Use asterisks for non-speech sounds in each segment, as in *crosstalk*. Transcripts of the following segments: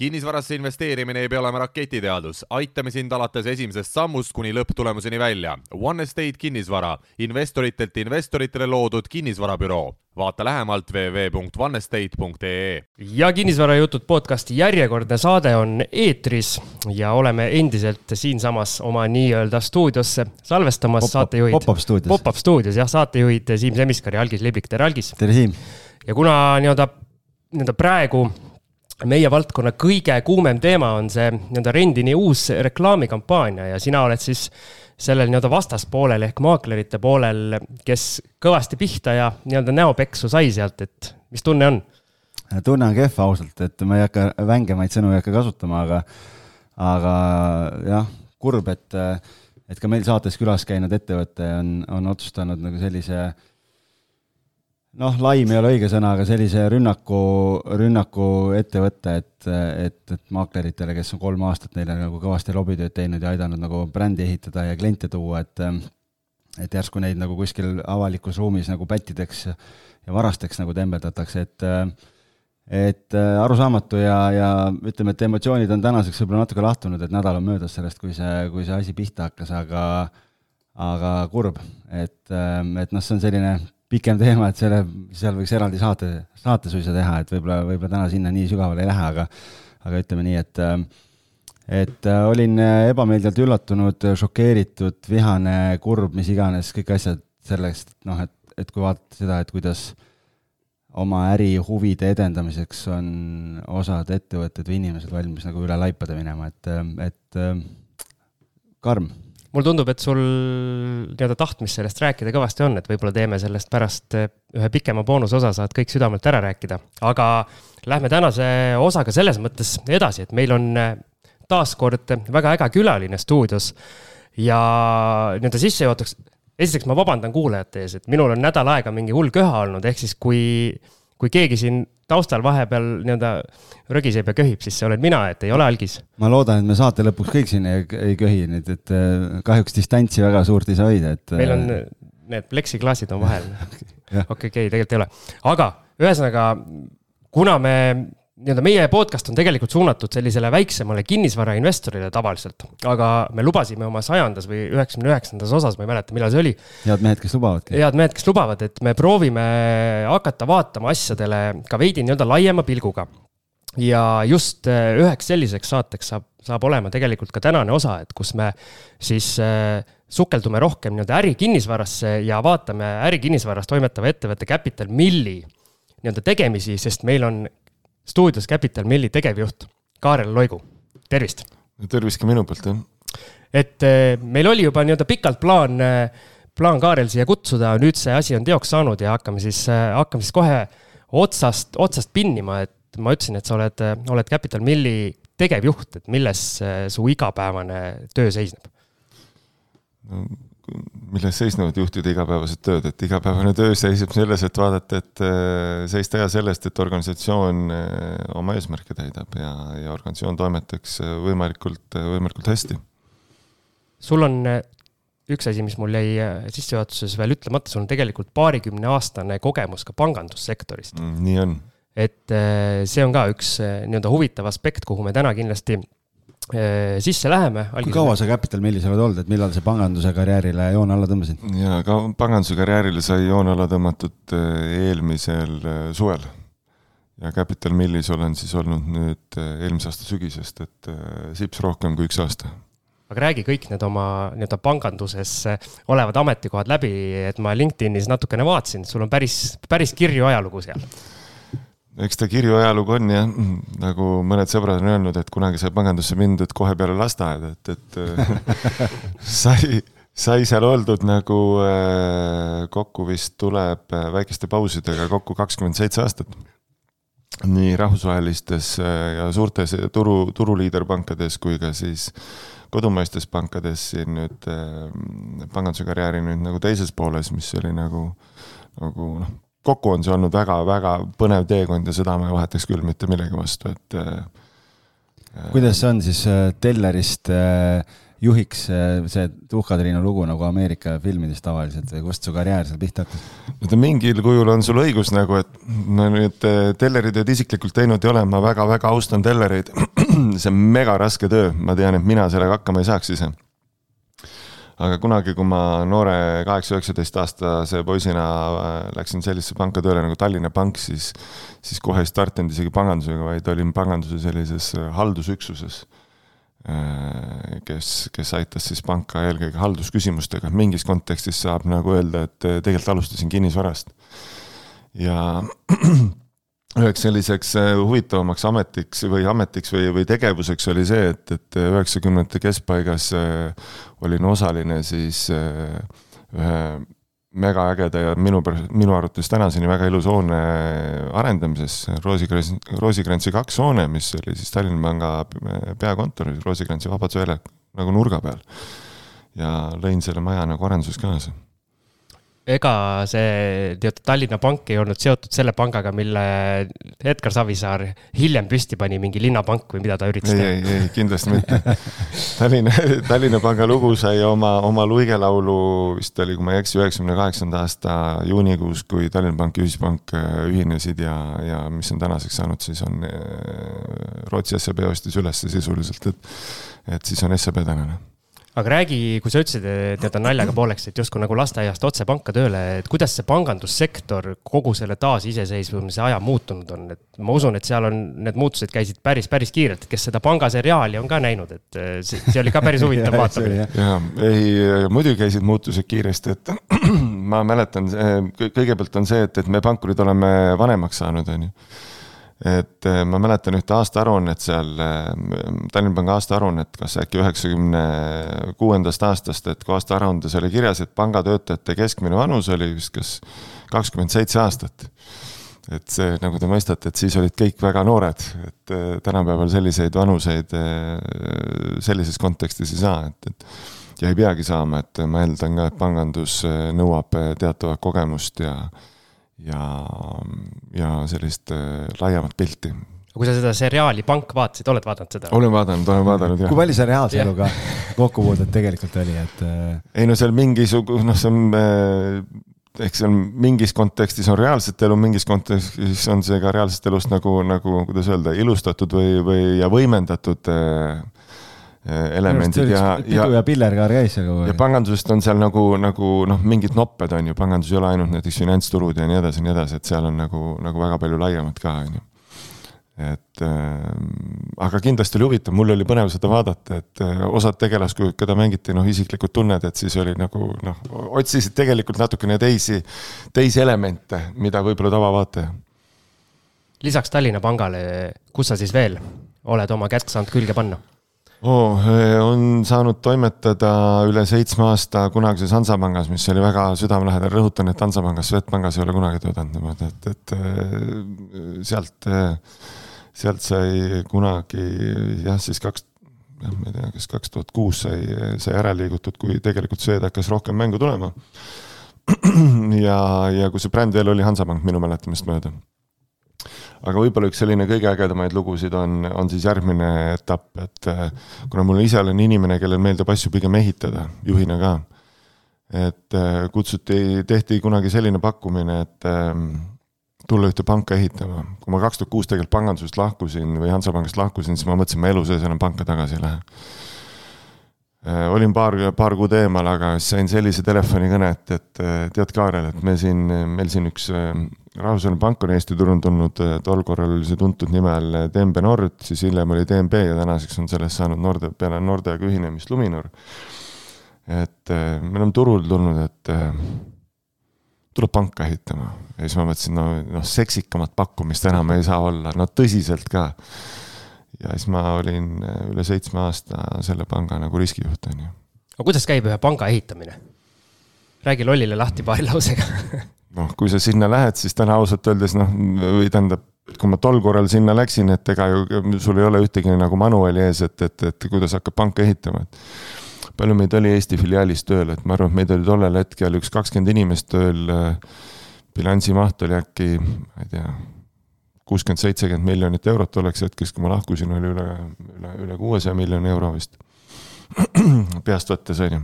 kinnisvarasse investeerimine ei pea olema raketiteadus, aitame sind alates esimesest sammust kuni lõpptulemuseni välja. One Estate kinnisvara, investoritelt investoritele loodud kinnisvarabüroo. vaata lähemalt www.onestate.ee. ja kinnisvarajutud podcasti järjekordne saade on eetris ja oleme endiselt siinsamas oma nii-öelda stuudiosse salvestamas Pop-up- saatejuhid. pop-up stuudios. Pop-up stuudios jah, saatejuhid Siim Semiskar ja Algis Liblik, tere Algis. tere, Siim! ja kuna nii-öelda, nii-öelda praegu meie valdkonna kõige kuumem teema on see nii-öelda Rendini uus reklaamikampaania ja sina oled siis sellel nii-öelda vastaspoolel ehk maaklerite poolel, kes kõvasti pihta ja nii-öelda näopeksu sai sealt, et mis tunne on? tunne on kehv ausalt, et ma ei hakka vängemaid sõnu ei hakka kasutama, aga, aga jah, kurb, et, et ka meil saates külas käinud ettevõte on, on otsustanud nagu sellise noh, laim ei ole õige sõna, aga sellise rünnaku, rünnaku ette võtta, et, et, et maakleritele, kes on kolm aastat neile nagu kõvasti lobitööd teinud ja aidanud nagu brändi ehitada ja kliente tuua, et et järsku neid nagu kuskil avalikus ruumis nagu pättideks ja varasteks nagu tembeldatakse, et et arusaamatu ja, ja ütleme, et emotsioonid on tänaseks võib-olla natuke lahtunud, et nädal on möödas sellest, kui see, kui see asi pihta hakkas, aga aga kurb, et, et noh, see on selline pikem teema, et selle, seal võiks eraldi saate, saate suisa teha, et võib-olla, võib-olla täna sinna nii sügavale ei lähe, aga aga ütleme nii, et et olin ebameeldivalt üllatunud, šokeeritud, vihane, kurb, mis iganes, kõik asjad sellest, noh, et, et kui vaadata seda, et kuidas oma ärihuvide edendamiseks on osad ettevõtted või inimesed valmis nagu üle laipade minema, et, et karm mulle tundub, et sul nii-öelda tahtmist sellest rääkida kõvasti on, et võib-olla teeme sellest pärast ühe pikema boonusosa, saad kõik südamelt ära rääkida. aga lähme tänase osaga selles mõttes edasi, et meil on taaskord väga äge külaline stuudios. ja nii-öelda sissejuhatuseks, esiteks ma vabandan kuulajate ees, et minul on nädal aega mingi hull köha olnud, ehk siis kui, kui keegi siin taustal vahepeal nii-öelda rögiseb ja köhib, siis see olen mina, et ei ole algis. ma loodan, et me saate lõpuks kõik siin ei, ei köhi nüüd, et kahjuks distantsi väga suurt ei saa hoida, et. meil on need pleksiklaasid on vahel. *laughs* okei, okei, tegelikult ei ole, aga ühesõnaga, kuna me nii-öelda meie podcast on tegelikult suunatud sellisele väiksemale kinnisvarainvestorile tavaliselt, aga me lubasime oma sajandas või üheksakümne üheksandas osas, ma ei mäleta, millal see oli. head mehed, kes lubavadki. head mehed, kes lubavad, et me proovime hakata vaatama asjadele ka veidi nii-öelda laiema pilguga. ja just üheks selliseks saateks saab, saab olema tegelikult ka tänane osa, et kus me siis äh, sukeldume rohkem nii-öelda ärikinnisvarasse ja vaatame ärikinnisvaras toimetava ettevõtte Capital Milli nii-öelda tegemisi, sest meil on stuudios Capital Milli tegevjuht Kaarel Loigu, tervist! tervist ka minu poolt, jah! et meil oli juba nii-öelda pikalt plaan, plaan Kaarel siia kutsuda, nüüd see asi on teoks saanud ja hakkame siis, hakkame siis kohe otsast, otsast pinnima, et ma ütlesin, et sa oled, oled Capital Milli tegevjuht, et milles su igapäevane töö seisneb no,? Milles seisnevad juhtide igapäevased tööd, et igapäevane töö seisneb selles, et vaadata, et seista hea sellest, et organisatsioon oma eesmärke täidab ja, ja organisatsioon toimetaks võimalikult, võimalikult hästi. sul on üks asi, mis mul jäi sissejuhatuses veel ütlemata, sul on tegelikult paarikümneaastane kogemus ka pangandussektorist mm,. nii on. et see on ka üks nii-öelda huvitav aspekt, kuhu me täna kindlasti sisse läheme. kui kaua sa Capital Millis oled olnud, et millal sa panganduse karjäärile joone alla tõmbasid? ja ka panganduse karjäärile sai joone alla tõmmatud eelmisel suvel. ja Capital Millis olen siis olnud nüüd eelmise aasta sügisest, et sips rohkem kui üks aasta. aga räägi kõik need oma nii-öelda panganduses olevad ametikohad läbi, et ma LinkedInis natukene vaatasin, sul on päris, päris kirju ajalugu seal eks ta kirju ajalugu on jah, nagu mõned sõbrad on öelnud, et kunagi sai pangandusse mindud kohe peale lasteaeda, et, et *laughs* sai, sai seal oldud nagu kokku vist tuleb väikeste pausidega kokku kakskümmend seitse aastat. nii rahvusvahelistes ja suurtes turu, turuliiderpankades kui ka siis kodumaistes pankades siin nüüd panganduse karjääri nüüd nagu teises pooles, mis oli nagu, nagu noh kokku on see olnud väga-väga põnev teekond ja seda ma ei vahetaks küll mitte millegi vastu, et. kuidas see on siis Tellerist juhiks äh, see Tuhka-Triinu lugu nagu Ameerika filmides tavaliselt või kust su karjäär seal pihta hakkas? no ta mingil kujul on sul õigus nagu, et no nüüd äh, Tellerid isiklikult teinud ei ole, ma väga-väga austan Tellereid. *clears throat* see on mega raske töö, ma tean, et mina sellega hakkama ei saaks ise aga kunagi, kui ma noore kaheksa-üheksateist aastase poisina äh, läksin sellisesse panka tööle nagu Tallinna Pank, siis, siis kohe ei startinud isegi pangandusega, vaid olin panganduse sellises äh, haldusüksuses. Äh, kes, kes aitas siis panka eelkõige haldusküsimustega, mingis kontekstis saab nagu öelda, et tegelikult alustasin kinnisvarast. ja *clears throat* üheks selliseks äh, huvitavamaks ametiks või ametiks või, või tegevuseks oli see, et, et üheksakümnendate keskpaigas äh, olin osaline siis äh, ühe megaägeda ja minu, minu arvates tänaseni väga ilusa hoone arendamises, Roosikrantsi, Roosikrantsi kaks hoone, mis oli siis Tallinna Panga peakontor, Roosikrantsi Vabaduse väljaku nagu nurga peal. ja lõin selle maja nagu arenduses kaasa ega see nii-öelda Tallinna Pank ei olnud seotud selle pangaga, mille Edgar Savisaar hiljem püsti pani, mingi linnapank või mida ta üritas teha? ei, ei, ei kindlasti mitte. *laughs* Tallinna, Tallinna Panga lugu sai oma, oma luigelaulu vist oli, kui ma ei eksi, üheksakümne kaheksanda aasta juunikuus, kui Tallinna Pank ja Ühispank äh, ühinesid ja, ja mis on tänaseks saanud, siis on äh, Rootsi SEB ostis üles sisuliselt, et, et siis on SEB tänane aga räägi, kui sa ütlesid, et nii-öelda naljaga pooleks, et justkui nagu lasteaiast otse panka tööle, et kuidas see pangandussektor kogu selle taasiseseisvumise aja muutunud on, et ma usun, et seal on, need muutused käisid päris, päris kiirelt, kes seda pangaseriaali on ka näinud, et eh, see, see oli ka päris huvitav *laughs* vaatamine. jaa, ei, muidugi käisid muutused kiiresti, et *clears throat* ma mäletan, kõigepealt on see, et, et me pankurid oleme vanemaks saanud, on ju et äh, ma mäletan ühte aastaaruannet seal, äh, Tallinna Panga aastaaruannet, kas äkki üheksakümne kuuendast aastast, et kui aastaaruandes oli kirjas, et pangatöötajate keskmine vanus oli vist kas kakskümmend seitse aastat. et see, nagu te mõistate, et siis olid kõik väga noored, et äh, tänapäeval selliseid vanuseid sellises kontekstis ei saa, et, et ja ei peagi saama, et ma eeldan ka, et pangandus nõuab teatavat kogemust ja ja, ja sellist äh, laiemat pilti. kui sa seda seriaali Pank vaatasid, oled vaadanud seda? olen vaadanud, olen vaadanud jah. kui palju see reaalse eluga kokkupuudet tegelikult oli, et? Äh, ei no seal mingisugune, noh, see on äh, ehk see on mingis kontekstis on reaalset elu, mingis kontekstis on see ka reaalsest elust nagu, nagu kuidas öelda, ilustatud või, või ja võimendatud äh, elemendid ja, ja. pidu ja pillerkaar käis seal kogu aeg. ja pangandusest on seal nagu, nagu noh, mingid nopped on ju, pangandus ei ole ainult näiteks finantsturud ja nii edasi ja nii edasi, et seal on nagu, nagu väga palju laiemat ka, on ju. et äh, aga kindlasti oli huvitav, mul oli põnev seda vaadata, et äh, osad tegelaskujud, keda mängiti, noh, isiklikult tunned, et siis oli nagu noh, otsisid tegelikult natukene teisi, teisi elemente, mida võib-olla tavavaataja. lisaks Tallinna Pangale, kus sa siis veel oled oma kätt saanud külge panna? Oh,? on saanud toimetada üle seitsme aasta kunagises Hansapangas, mis oli väga südamelähedane, rõhutan, et Hansapangas, Swedbankis ei ole kunagi töötanud niimoodi, et, et äh, sealt, äh, sealt sai kunagi jah, siis kaks, jah, ma ei tea, kas kaks tuhat kuus sai, sai ära liigutud, kui tegelikult Swed hakkas rohkem mängu tulema. *clears throat* ja, ja kui see bränd veel oli Hansapank minu mäletamist mööda aga võib-olla üks selline kõige ägedamaid lugusid on, on siis järgmine etapp, et äh, kuna mul ise olen inimene, kellel meeldib asju pigem ehitada, juhina ka. et äh, kutsuti, tehti kunagi selline pakkumine, et ähm, tulla ühte panka ehitama. kui ma kaks tuhat kuus tegelikult pangandusest lahkusin või Hansapangast lahkusin, siis ma mõtlesin, ma elu sees enam panka tagasi ei lähe Äh, olin paar, paar kuud eemal, aga sain sellise telefonikõne, et, et tead, Kaarel, et me siin, meil siin üks rahvusvaheline pank on Eesti turul tulnud, tol korral oli see tuntud nimel DNB Nord, siis hiljem oli DNB ja tänaseks on sellest saanud Norde, peale Nordeaga ühinemist Luminor. et me oleme turul tulnud, et tuleb panka ehitama ja siis ma mõtlesin, no, noh, seksikamat pakkumist enam ei saa olla, no tõsiselt ka ja siis ma olin üle seitsme aasta selle panga nagu riskijuht, on ju. aga kuidas käib ühe panga ehitamine? räägi lollile lahti paari lausega *laughs* noh, kui sa sinna lähed, siis täna ausalt öeldes noh, või tähendab, kui ma tol korral sinna läksin, et ega ju sul ei ole ühtegi nagu manuaali ees, et, et, et kuidas hakkab panka ehitama, et palju meid oli Eesti filiaalis tööl, et ma arvan, et meid oli tollel hetkel üks kakskümmend inimest tööl. bilansi maht oli äkki, ma ei tea, kuuskümmend, seitsekümmend miljonit eurot tolleks hetkeks, kui ma lahkusin, oli üle, üle, üle kuuesaja miljoni euro vist. *clears throat* peast võttes, on ju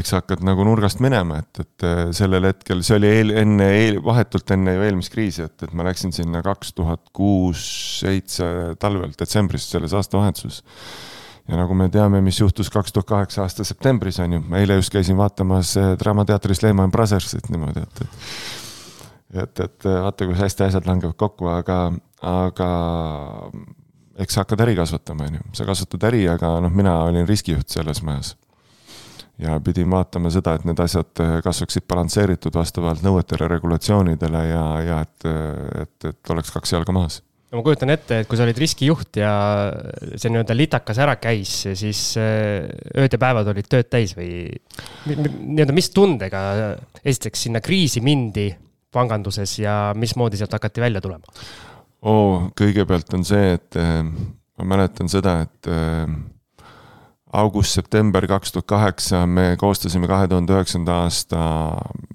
eks sa hakkad nagu nurgast minema, et, et äh, sellel hetkel, see oli eel, enne, eel, vahetult enne eelmist kriisi, et, et ma läksin sinna kaks tuhat kuus, seitse talvel, detsembris, selles aastavahetuses. ja nagu me teame, mis juhtus kaks tuhat kaheksa aasta septembris, on ju, ma eile just käisin vaatamas äh, Draamateatris Lehman Brothersit niimoodi, et, et et, et vaata, kuidas hästi asjad langevad kokku, aga, aga eks sa hakkad äri kasvatama, on ju, sa kasvatad äri, aga noh, mina olin riskijuht selles majas ja pidin vaatama seda, et need asjad äh, kasvaksid balansseeritud vastavalt nõuetele, regulatsioonidele ja, ja et, et, et oleks kaks jalga maas no ma kujutan ette, et kui sa olid riskijuht ja see nii-öelda litakas ära käis, siis äh, ööd ja päevad olid tööd täis või nii-öelda mis tundega esiteks sinna kriisi mindi panganduses ja mismoodi sealt hakati välja tulema? oo kõigepealt on see, et äh, ma mäletan seda, et august-september kaks tuhat kaheksa me koostasime kahe tuhande üheksanda aasta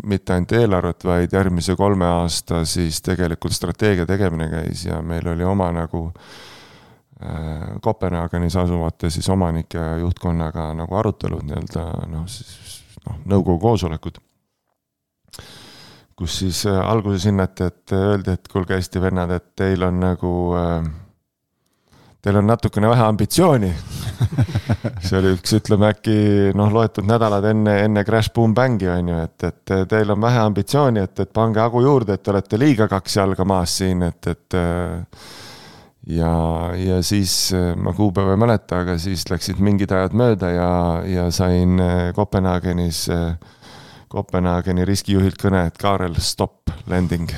mitte ainult eelarvet, vaid järgmise kolme aasta siis tegelikult strateegia tegemine käis ja meil oli oma nagu äh, Kopenhaagenis asuvate siis omanike ja juhtkonnaga nagu arutelud nii-öelda noh, siis noh, nõukogu koosolekud. kus siis äh, alguses hinnati, et öeldi, et kuulge hästi vennad, et teil on nagu äh, teil on natukene vähe ambitsiooni *laughs* see oli üks, ütleme äkki noh, loetud nädalad enne, enne Crash Boom Bangi on ju, et, et teil on vähe ambitsiooni, et, et pange hagu juurde, et te olete liiga kaks jalga maas siin, et, et. ja, ja siis ma kuupäeva ei mäleta, aga siis läksid mingid ajad mööda ja, ja sain Kopenhaagenis, Kopenhaageni riskijuhilt kõne, et Kaarel, stopp, landing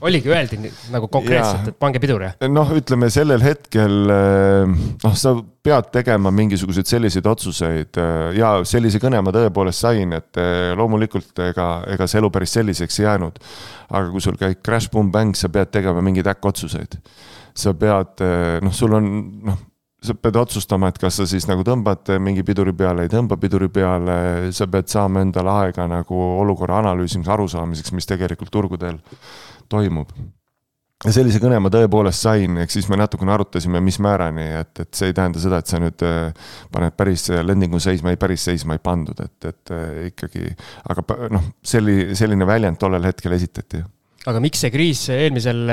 oligi, öeldi nagu konkreetselt, et pange pidur, jah? noh, ütleme sellel hetkel eh, noh, sa pead tegema mingisuguseid selliseid otsuseid eh, ja sellise kõne ma tõepoolest sain, et eh, loomulikult ega, ega see elu päris selliseks ei jäänud. aga kui sul käib crash, boom, bang, sa pead tegema mingeid äkkotsuseid. sa pead, noh, sul on noh sa pead otsustama, et kas sa siis nagu tõmbad mingi piduri peale, ei tõmba piduri peale, sa pead saama endale aega nagu olukorra analüüsimiseks, arusaamiseks, mis tegelikult turgudel toimub. ja sellise kõne ma tõepoolest sain, ehk siis me natukene arutasime, mis määrani, et, et see ei tähenda seda, et sa nüüd äh, paned päris lendingu seisma, ei päris seisma ei pandud, et, et äh, ikkagi, aga noh, selli-, selline väljend tollel hetkel esitati aga miks see kriis eelmisel,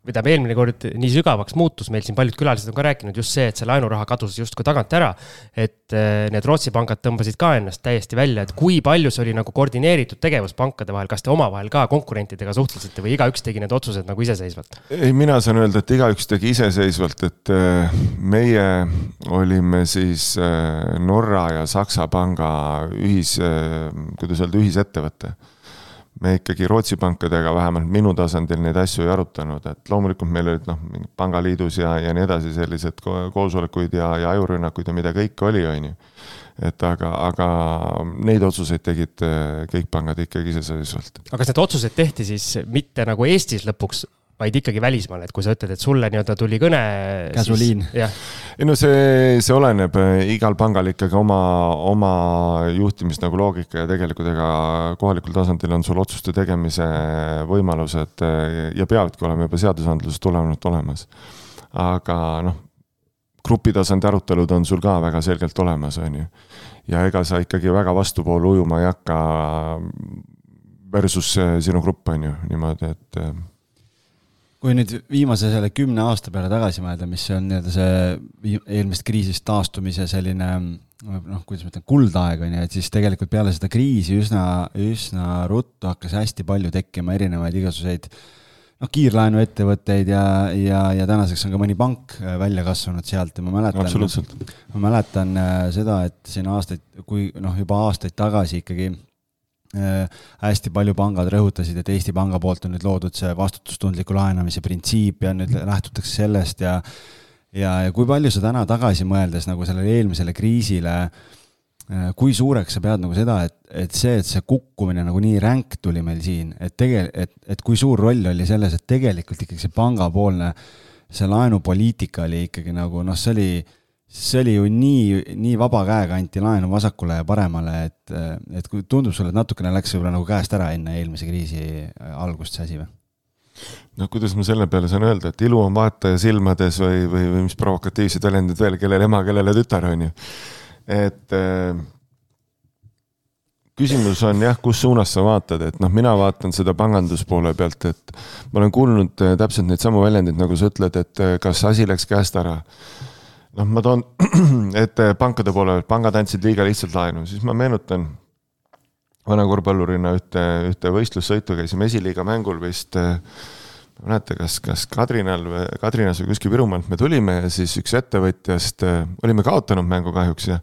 või tähendab eelmine kord nii sügavaks muutus, meil siin paljud külalised on ka rääkinud just see, et see laenuraha kadus justkui tagant ära. et eh, need Rootsi pangad tõmbasid ka ennast täiesti välja, et kui palju see oli nagu koordineeritud tegevus pankade vahel, kas te omavahel ka konkurentidega suhtlesite või igaüks tegi need otsused nagu iseseisvalt? ei, mina saan öelda, et igaüks tegi iseseisvalt, et eh, meie olime siis eh, Norra ja Saksa panga ühis, kuidas öelda, ühisettevõte me ikkagi Rootsi pankadega vähemalt minu tasandil neid asju ei arutanud, et loomulikult meil olid noh, pangaliidus ja, ja nii edasi sellised koosolekuid ja, ja ajurünnakuid ja mida kõike oli, on ju. et aga, aga neid otsuseid tegid eh, kõik pangad ikkagi iseseisvalt. aga kas need otsused tehti siis mitte nagu Eestis lõpuks, vaid ikkagi välismaal, et kui sa ütled, et sulle nii-öelda tuli kõne. käsuliin. ei no see, see oleneb, igal pangal ikkagi oma, oma juhtimist nagu loogika ja tegelikult ega kohalikul tasandil on sul otsuste tegemise võimalused ja peavadki olema juba seadusandlusest tulenevalt olemas. aga noh, grupitasandi arutelud on sul ka väga selgelt olemas, on ju. ja ega sa ikkagi väga vastuvoolu ujuma ei hakka versus sinu grupp, on ju, niimoodi, et kui nüüd viimase selle kümne aasta peale tagasi mõelda, mis on nii-öelda see eelmisest kriisist taastumise selline noh, kuidas ma ütlen, kuldaeg on ju, et siis tegelikult peale seda kriisi üsna, üsna ruttu hakkas hästi palju tekkima erinevaid igasuguseid noh, kiirlaenuettevõtteid ja, ja, ja tänaseks on ka mõni pank äh, välja kasvanud sealt ja ma mäletan, ma mäletan äh, seda, et siin aastaid, kui noh, juba aastaid tagasi ikkagi hästi palju pangad rõhutasid, et Eesti Panga poolt on nüüd loodud see vastutustundliku laenamise printsiip ja nüüd lähtutakse sellest ja ja, ja kui palju sa täna tagasi mõeldes nagu sellele eelmisele kriisile, äh, kui suureks sa pead nagu seda, et, et see, et see kukkumine nagu nii ränk tuli meil siin, et tegel-, et, et kui suur roll oli selles, et tegelikult ikkagi see pangapoolne, see laenupoliitika oli ikkagi nagu noh, see oli see oli ju nii, nii vaba käega anti laenu vasakule ja paremale, et, et kui tundub sulle, et natukene läks võib-olla nagu käest ära enne eelmise kriisi algust see asi või? no kuidas ma selle peale saan öelda, et ilu on vaataja silmades või, või, või mis provokatiivsed väljendid veel, kellele ema, kellele tütar, on ju. et äh, küsimus on jah, kus suunas sa vaatad, et noh, mina vaatan seda panganduspoole pealt, et ma olen kuulnud äh, täpselt neid samu väljendeid, nagu sa ütled, et äh, kas asi läks käest ära. Noh, ma toon, *clears throat* et äh, pankade poole pealt, pangad andsid liiga lihtsalt laenu, siis ma meenutan vana korvpallurina ühte, ühte võistlussõitu käisime esiliiga mängul vist äh, ma ei mäleta, kas, kas Kadrinal või Kadrinas või kuskil Virumaalt me tulime ja siis üks ettevõtjast, äh, olime kaotanud mängu kahjuks ja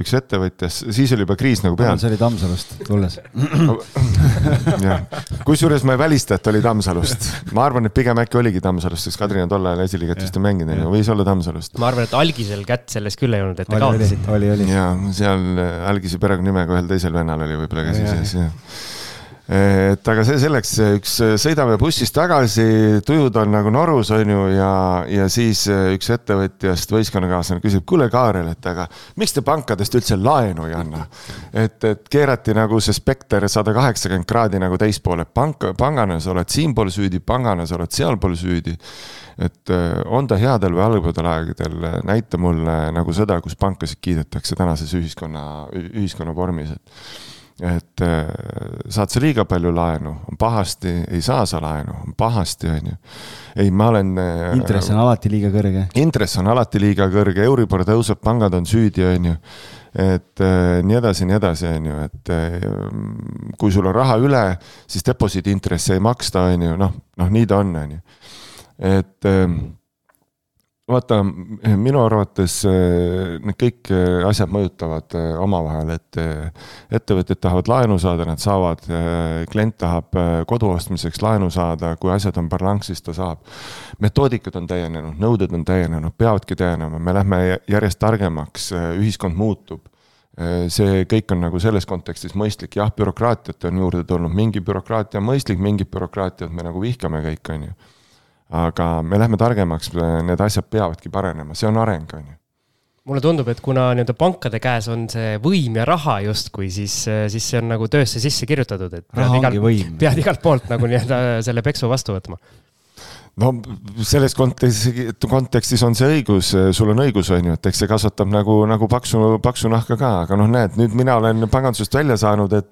üks ettevõtjast, siis oli juba kriis nagu peal. see oli Tammsalust tulles. *clears throat* kusjuures ma ei välista, et oli Tammsalust, ma arvan, et pigem äkki oligi Tammsalust, sest Kadrina tol ajal esiliigat vist ei mänginud, võis olla Tammsalust. ma arvan, et algisel kätt selles küll ei olnud, et te kaotasite. oli, oli, oli. ja seal algise perekonnanimega ühel teisel vennal oli võib-olla käsi sees, jah et aga see selleks, üks sõidame bussis tagasi, tujud on nagu norus, on ju, ja, ja siis üks ettevõtjast võistkonnakaaslane küsib, kuule, Kaarel, et aga miks te pankadest üldse laenu ei anna? et, et keerati nagu see spekter sada kaheksakümmend kraadi nagu teispoole, pank, pangana sa oled siinpool süüdi, pangana sa oled sealpool süüdi et on ta headel või halbadel aegadel, näita mulle nagu seda, kus pankasid kiidetakse tänases ühiskonna, ühiskonna vormis, et et äh, saad sa liiga palju laenu, on pahasti, ei saa sa laenu, on pahasti, on ju. ei, ma olen. Äh, intress on alati liiga kõrge. intress on alati liiga kõrge, Euribor tõuseb, pangad on süüdi, on ju. et äh, nii edasi, nii edasi, on ju, et kui sul on raha üle, siis deposiidi intressi ei maksta, on ju, noh, noh, nii ta on, on ju. et äh, vaata, minu arvates eh, need kõik eh, asjad mõjutavad eh, omavahel, et ettevõtjad tahavad laenu saada, nad saavad, klient tahab kodu ostmiseks laenu saada, kui asjad on balansis, ta saab. metoodikad on täienenud, nõuded on täienenud, peavadki täienema, me lähme järjest targemaks, ühiskond muutub. See kõik on nagu selles kontekstis mõistlik, jah, bürokraatiat on juurde tulnud, mingi bürokraatia on mõistlik, mingit bürokraatiat me nagu vihkame kõik, on ju aga me lähme targemaks, need asjad peavadki parenema, see on areng, on ju. Mulle tundub, et kuna nii-öelda pankade käes on see võim ja raha justkui, siis, siis see on nagu töösse sisse kirjutatud, et pead, igal, pead igalt poolt nagu nii-öelda selle peksu vastu võtma. No selles kontekstis, kontekstis on see õigus, sul on õigus, on ju, et eks see kasvatab nagu, nagu paksu, paksu nahka ka, aga noh, näed, nüüd mina olen pangandusest välja saanud, et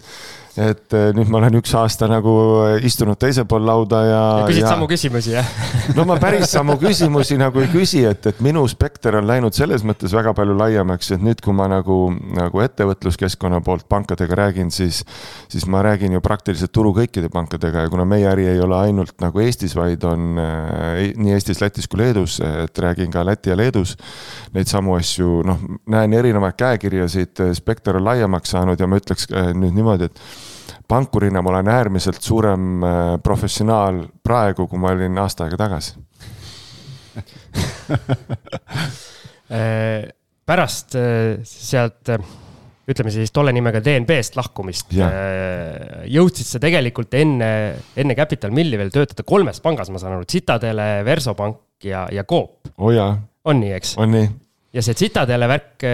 et eh, nüüd ma olen üks aasta nagu eh, istunud teisel pool lauda ja. küsid ja... samu küsimusi, jah? *laughs* no ma päris samu küsimusi nagu ei küsi, et, et minu spekter on läinud selles mõttes väga palju laiemaks, et nüüd, kui ma nagu, nagu ettevõtluskeskkonna poolt pankadega räägin, siis, siis ma räägin ju praktiliselt turu kõikide pankadega ja kuna meie äri ei ole ainult nagu Eestis, vaid on äh, nii Eestis, Lätis kui Leedus, et räägin ka Läti ja Leedus neid samu asju, noh, näen erinevaid käekirjasid, spekter on laiemaks saanud ja ma ütleks nüüd niimoodi, et pankurina ma olen äärmiselt suurem äh, professionaal praegu, kui ma olin aasta aega tagasi *laughs* äh, pärast äh, sealt, ütleme siis tolle nimega DNB-st lahkumist, jõudsid sa tegelikult enne, enne Capital Milli veel töötada kolmes pangas, ma saan aru, Citadele, Versopank ja, ja Coop. oo oh jaa. on nii, eks? on nii. ja see Citadele värk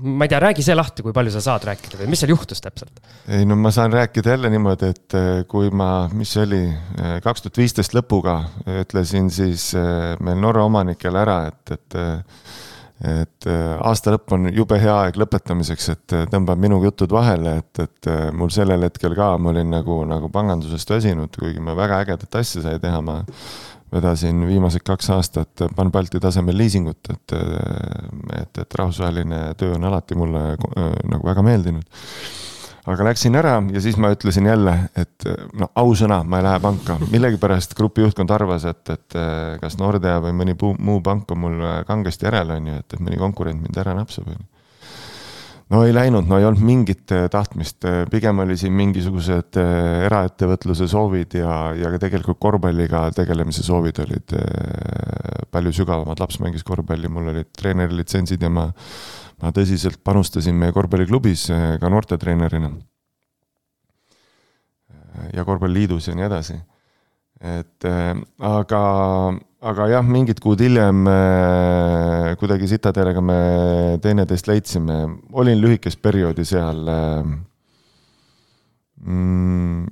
ma ei tea, räägi see lahti, kui palju sa saad rääkida või mis seal juhtus täpselt? ei no ma saan rääkida jälle niimoodi, et äh, kui ma, mis see oli, äh, kaks tuhat viisteist lõpuga ütlesin siis äh, meil Norra omanikele ära, et, et et aasta lõpp on jube hea aeg lõpetamiseks, et tõmbab minuga jutud vahele, et, et mul sellel hetkel ka, ma olin nagu, nagu pangandusest väsinud, kuigi me väga ägedat asja sai teha, ma vedasin viimased kaks aastat Pan-Balti tasemel liisingut, et, et, et rahvusvaheline töö on alati mulle äh, nagu väga meeldinud. aga läksin ära ja siis ma ütlesin jälle, et no ausõna, ma ei lähe panka, millegipärast grupi juhtkond arvas, et, et kas Nordea või mõni muu pank on mul kangesti järel, on ju, et, et mõni konkurent mind ära napsab, on ju no ei läinud, no ei olnud mingit äh, tahtmist, äh, pigem oli siin mingisugused äh, eraettevõtluse soovid ja, ja ka tegelikult korvpalliga tegelemise soovid olid palju sügavamad, laps mängis korvpalli, mul olid treenerilitsentsid ja ma, ma tõsiselt panustasin meie korvpalliklubis ka noortetreenerina. ja korvpalliliidus ja nii edasi. et aga aga jah, mingid kuud hiljem äh, kuidagi Citadelega me teineteist leidsime, olin lühikest perioodi seal äh,. Mm,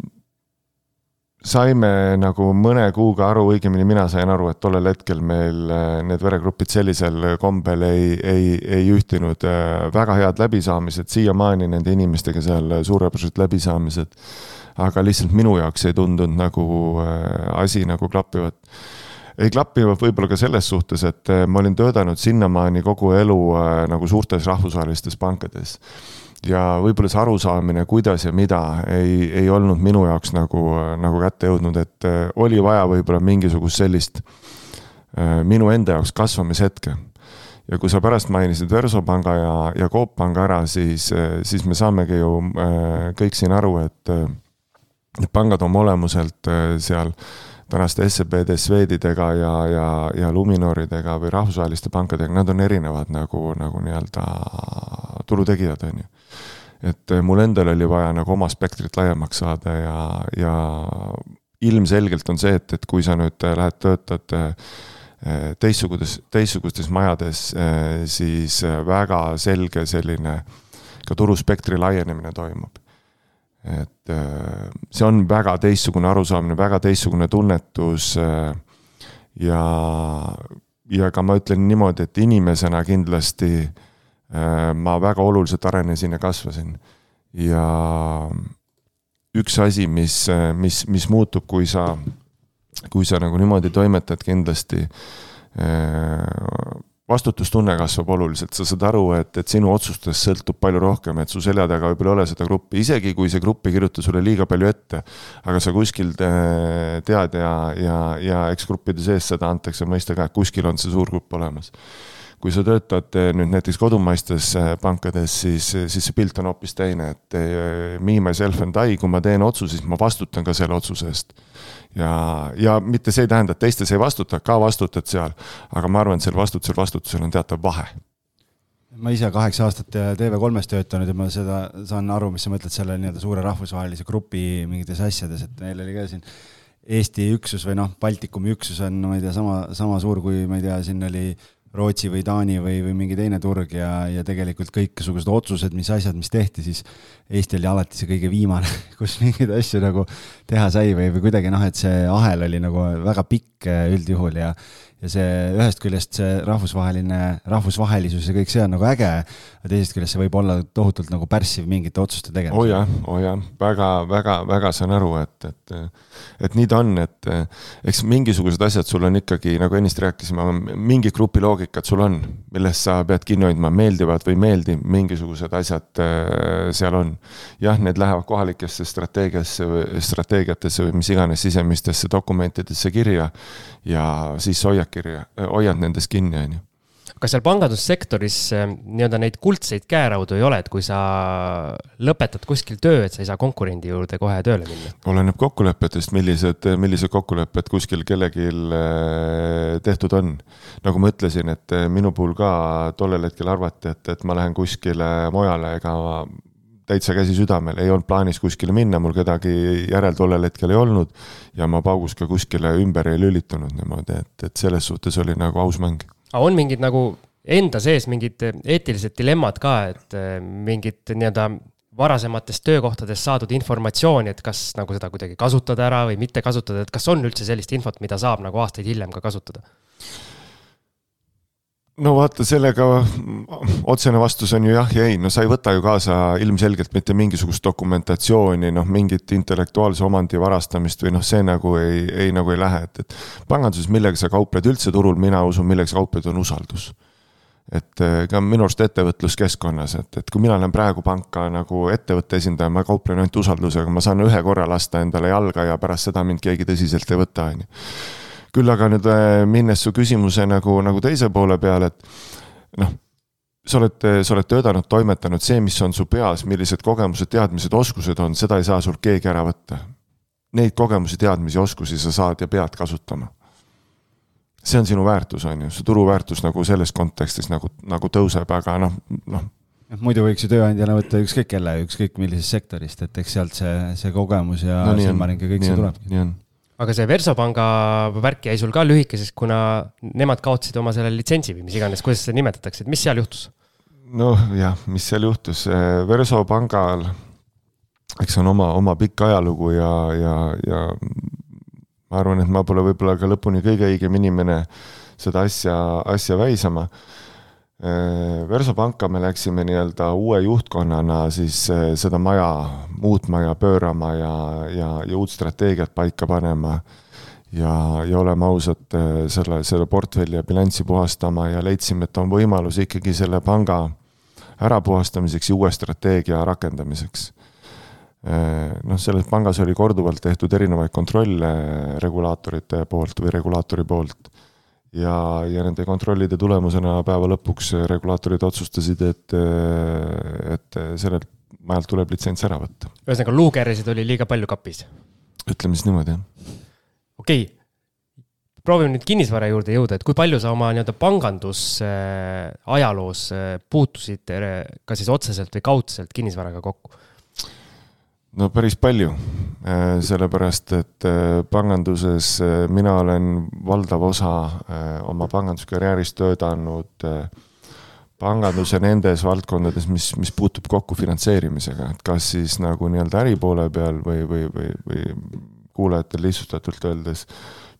saime nagu mõne kuuga aru, õigemini mina sain aru, et tollel hetkel meil äh, need veregrupid sellisel kombel ei, ei, ei ühtinud. Äh, väga head läbisaamised, siiamaani nende inimestega seal suurepärased läbisaamised. aga lihtsalt minu jaoks ei tundunud nagu asi nagu klappivat ei klappinud võib-olla ka selles suhtes, et ma olin töötanud sinnamaani kogu elu nagu suurtes rahvusvahelistes pankades ja võib-olla see arusaamine, kuidas ja mida ei, ei olnud minu jaoks nagu, nagu kätte jõudnud, et äh, oli vaja võib-olla mingisugust sellist äh, minu enda jaoks kasvamishetke. ja kui sa pärast mainisid Versobanga ja, ja Coop Panga ära, siis, äh, siis me saamegi ju kõik siin aru, et need pangad oma olemuselt seal tänaste SEB-de, Swedidega ja, ja, ja Luminoridega või rahvusvaheliste pankadega, nad on erinevad nagu, nagu nii-öelda turutegijad, on ju et eh, mul endal oli vaja nagu oma spektrit laiemaks saada ja, ja ilmselgelt on see, et, et kui sa nüüd eh, lähed, töötad eh, teistsugustes, teistsugustes majades, siis väga selge selline ka turuspektri laienemine toimub. Et see on väga teistsugune arusaamine, väga teistsugune tunnetus ja, ja ka ma ütlen niimoodi, et inimesena kindlasti äh, Äh, ma väga oluliselt arenesin ja kasvasin. ja üks asi, mis, mis, mis muutub, kui sa, kui sa nagu niimoodi toimetad, kindlasti äh, vastutustunne kasvab oluliselt, sa saad aru, et, et sinu otsustest sõltub palju rohkem, et su selja taga võib-olla ei ole seda gruppi, isegi kui see grupp ei kirjuta sulle liiga palju ette. aga sa kuskil tead ja, ja, ja eks gruppide sees seda antakse mõista ka, et kuskil on see suur grupp olemas kui sa töötad eh, nüüd näiteks kodumaistes eh, pankades, siis, eh, siis see pilt on hoopis teine, et me, myself and I, kui ma teen otsuse, siis ma vastutan ka selle otsuse eest. Ja, ja mitte see ei tähenda, et teistes ei vastuta, ka vastutad seal, aga ma arvan, et sel vastutusel, vastutusel on teatav vahe. Ma ise kaheksa aastat TV3-s töötanud ja ma seda saan aru, mis sa mõtled selle nii-öelda suure rahvusvahelise grupi mingites asjades, et meil oli ka siin Eesti üksus või noh, Baltikumi üksus on, ma ei tea, sama, sama suur kui ma ei tea, siin oli Rootsi või Taani või, või mingi teine turg ja, ja tegelikult kõikesugused otsused, mis asjad, mis tehti, siis Eesti oli alati see kõige viimane, *laughs* kus mingeid asju nagu teha sai või, või kuidagi noh, et see ahel oli nagu väga pikk eh, üldjuhul ja ja see ühest küljest see rahvusvaheline, rahvusvahelisus ja kõik see on nagu äge, aga teisest küljest see võib olla tohutult nagu pärssiv mingite otsuste tegemisel. oo oh jah, oo oh jah, väga, väga, väga saan aru, et, et, et nii ta on, et eks mingisugused asjad sul on ikkagi, nagu ennist rääkisime, mingi grupi loogikad sul on, millest sa pead kinni hoidma, meeldivad või ei meeldi, mingisugused asjad äh, seal on. jah, need lähevad kohalikesse strateegiasse strateegiatesse või mis iganes sisemistesse dokumentidesse kirja ja siis hoiad kirja, hoiad nendest kinni, on ju kas seal pangandussektoris nii-öelda neid kuldseid käeraudu ei ole, et kui sa lõpetad kuskil töö, et sa ei saa konkurendi juurde kohe tööle minna? oleneb kokkulepetest, millised, millised kokkulepped kuskil kellelgi eh, tehtud on. nagu ma ütlesin, et minu puhul ka tollel hetkel arvati, et, et ma lähen kuskile mujale, ega täitsa käsi südamel, ei olnud plaanis kuskile minna, mul kedagi järel tollel hetkel ei olnud. ja ma paugus ka kuskile ümber ei lülitunud niimoodi, et, et selles suhtes oli nagu aus mäng. aga on mingid nagu enda sees mingid eetilised dilemmad ka, et eh, mingid nii-öelda varasematest töökohtadest saadud informatsiooni, et kas nagu seda kuidagi kasutada ära või mitte kasutada, et kas on üldse sellist infot, mida saab nagu aastaid hiljem ka kasutada? No vaata, sellega otsene vastus on ju jah ja ei, no sa ei võta ju kaasa ilmselgelt mitte mingisugust dokumentatsiooni, noh, mingit intellektuaalse omandi varastamist või noh, see nagu ei, ei nagu ei lähe, et, et panganduses, millega sa kaupled üldse turul, mina usun, millega sa kaupled, on usaldus. et eh, ka minu arust ettevõtluskeskkonnas, et, et kui mina lähen praegu panka nagu ettevõtte esindaja, ma kauplen ainult usaldusega, ma saan ühe korra lasta endale jalga ja pärast seda mind keegi tõsiselt ei võta, on ju küll aga nüüd äh, minnes su küsimuse nagu, nagu teise poole peale, et noh, sa oled, sa oled töötanud, toimetanud, see, mis on su peas, millised kogemused, teadmised, oskused on, seda ei saa sult keegi ära võtta. Neid kogemusi, teadmisi, oskusi sa saad ja pead kasutama. see on sinu väärtus, on ju, see turuväärtus nagu selles kontekstis nagu, nagu tõuseb, aga noh, noh noh, muidu võiks ju tööandjana võtta ükskõik kelle, ükskõik millisest sektorist, et eks sealt see, see kogemus ja no, silmaring ja kõik see tulebki. nii on aga see Versopanga värk jäi sul ka lühikeseks, kuna nemad kaotasid oma selle litsentsi või mis iganes, kuidas seda nimetatakse, et mis seal juhtus? noh, jah, mis seal juhtus, Versopangal eks on oma, oma pikk ajalugu ja, ja, ja ma arvan, et ma pole võib-olla ka lõpuni kõige õigem inimene seda asja, asja väisama. Versopanka me läksime nii-öelda uue juhtkonnana siis seda maja muutma ja pöörama ja, ja, ja uut strateegiat paika panema ja, ja oleme ausad, selle, selle portfelli ja bilanssi puhastama ja leidsime, et on võimalus ikkagi selle panga ärapuhastamiseks ja uue strateegia rakendamiseks. noh, selles pangas oli korduvalt tehtud erinevaid kontrolle regulaatorite poolt või regulaatori poolt ja, ja nende kontrollide tulemusena päeva lõpuks regulaatorid otsustasid, et, et sellelt majalt tuleb litsents ära võtta. ühesõnaga, luukeresid oli liiga palju kapis? ütleme siis niimoodi, jah. okei okay., proovime nüüd kinnisvara juurde jõuda, et kui palju sa oma nii-öelda pangandusajaloos äh, puutusid äh, kas siis otseselt või kaudselt kinnisvaraga kokku? No päris palju, äh, sellepärast et panganduses mina olen valdav osa oma panganduskarjäärist töötanud panganduse nendes valdkondades, mis, mis puutub kokku finantseerimisega, et kas siis nagu nii-öelda äripoole peal või, või, või, või kuulajatel lihtsustatult öeldes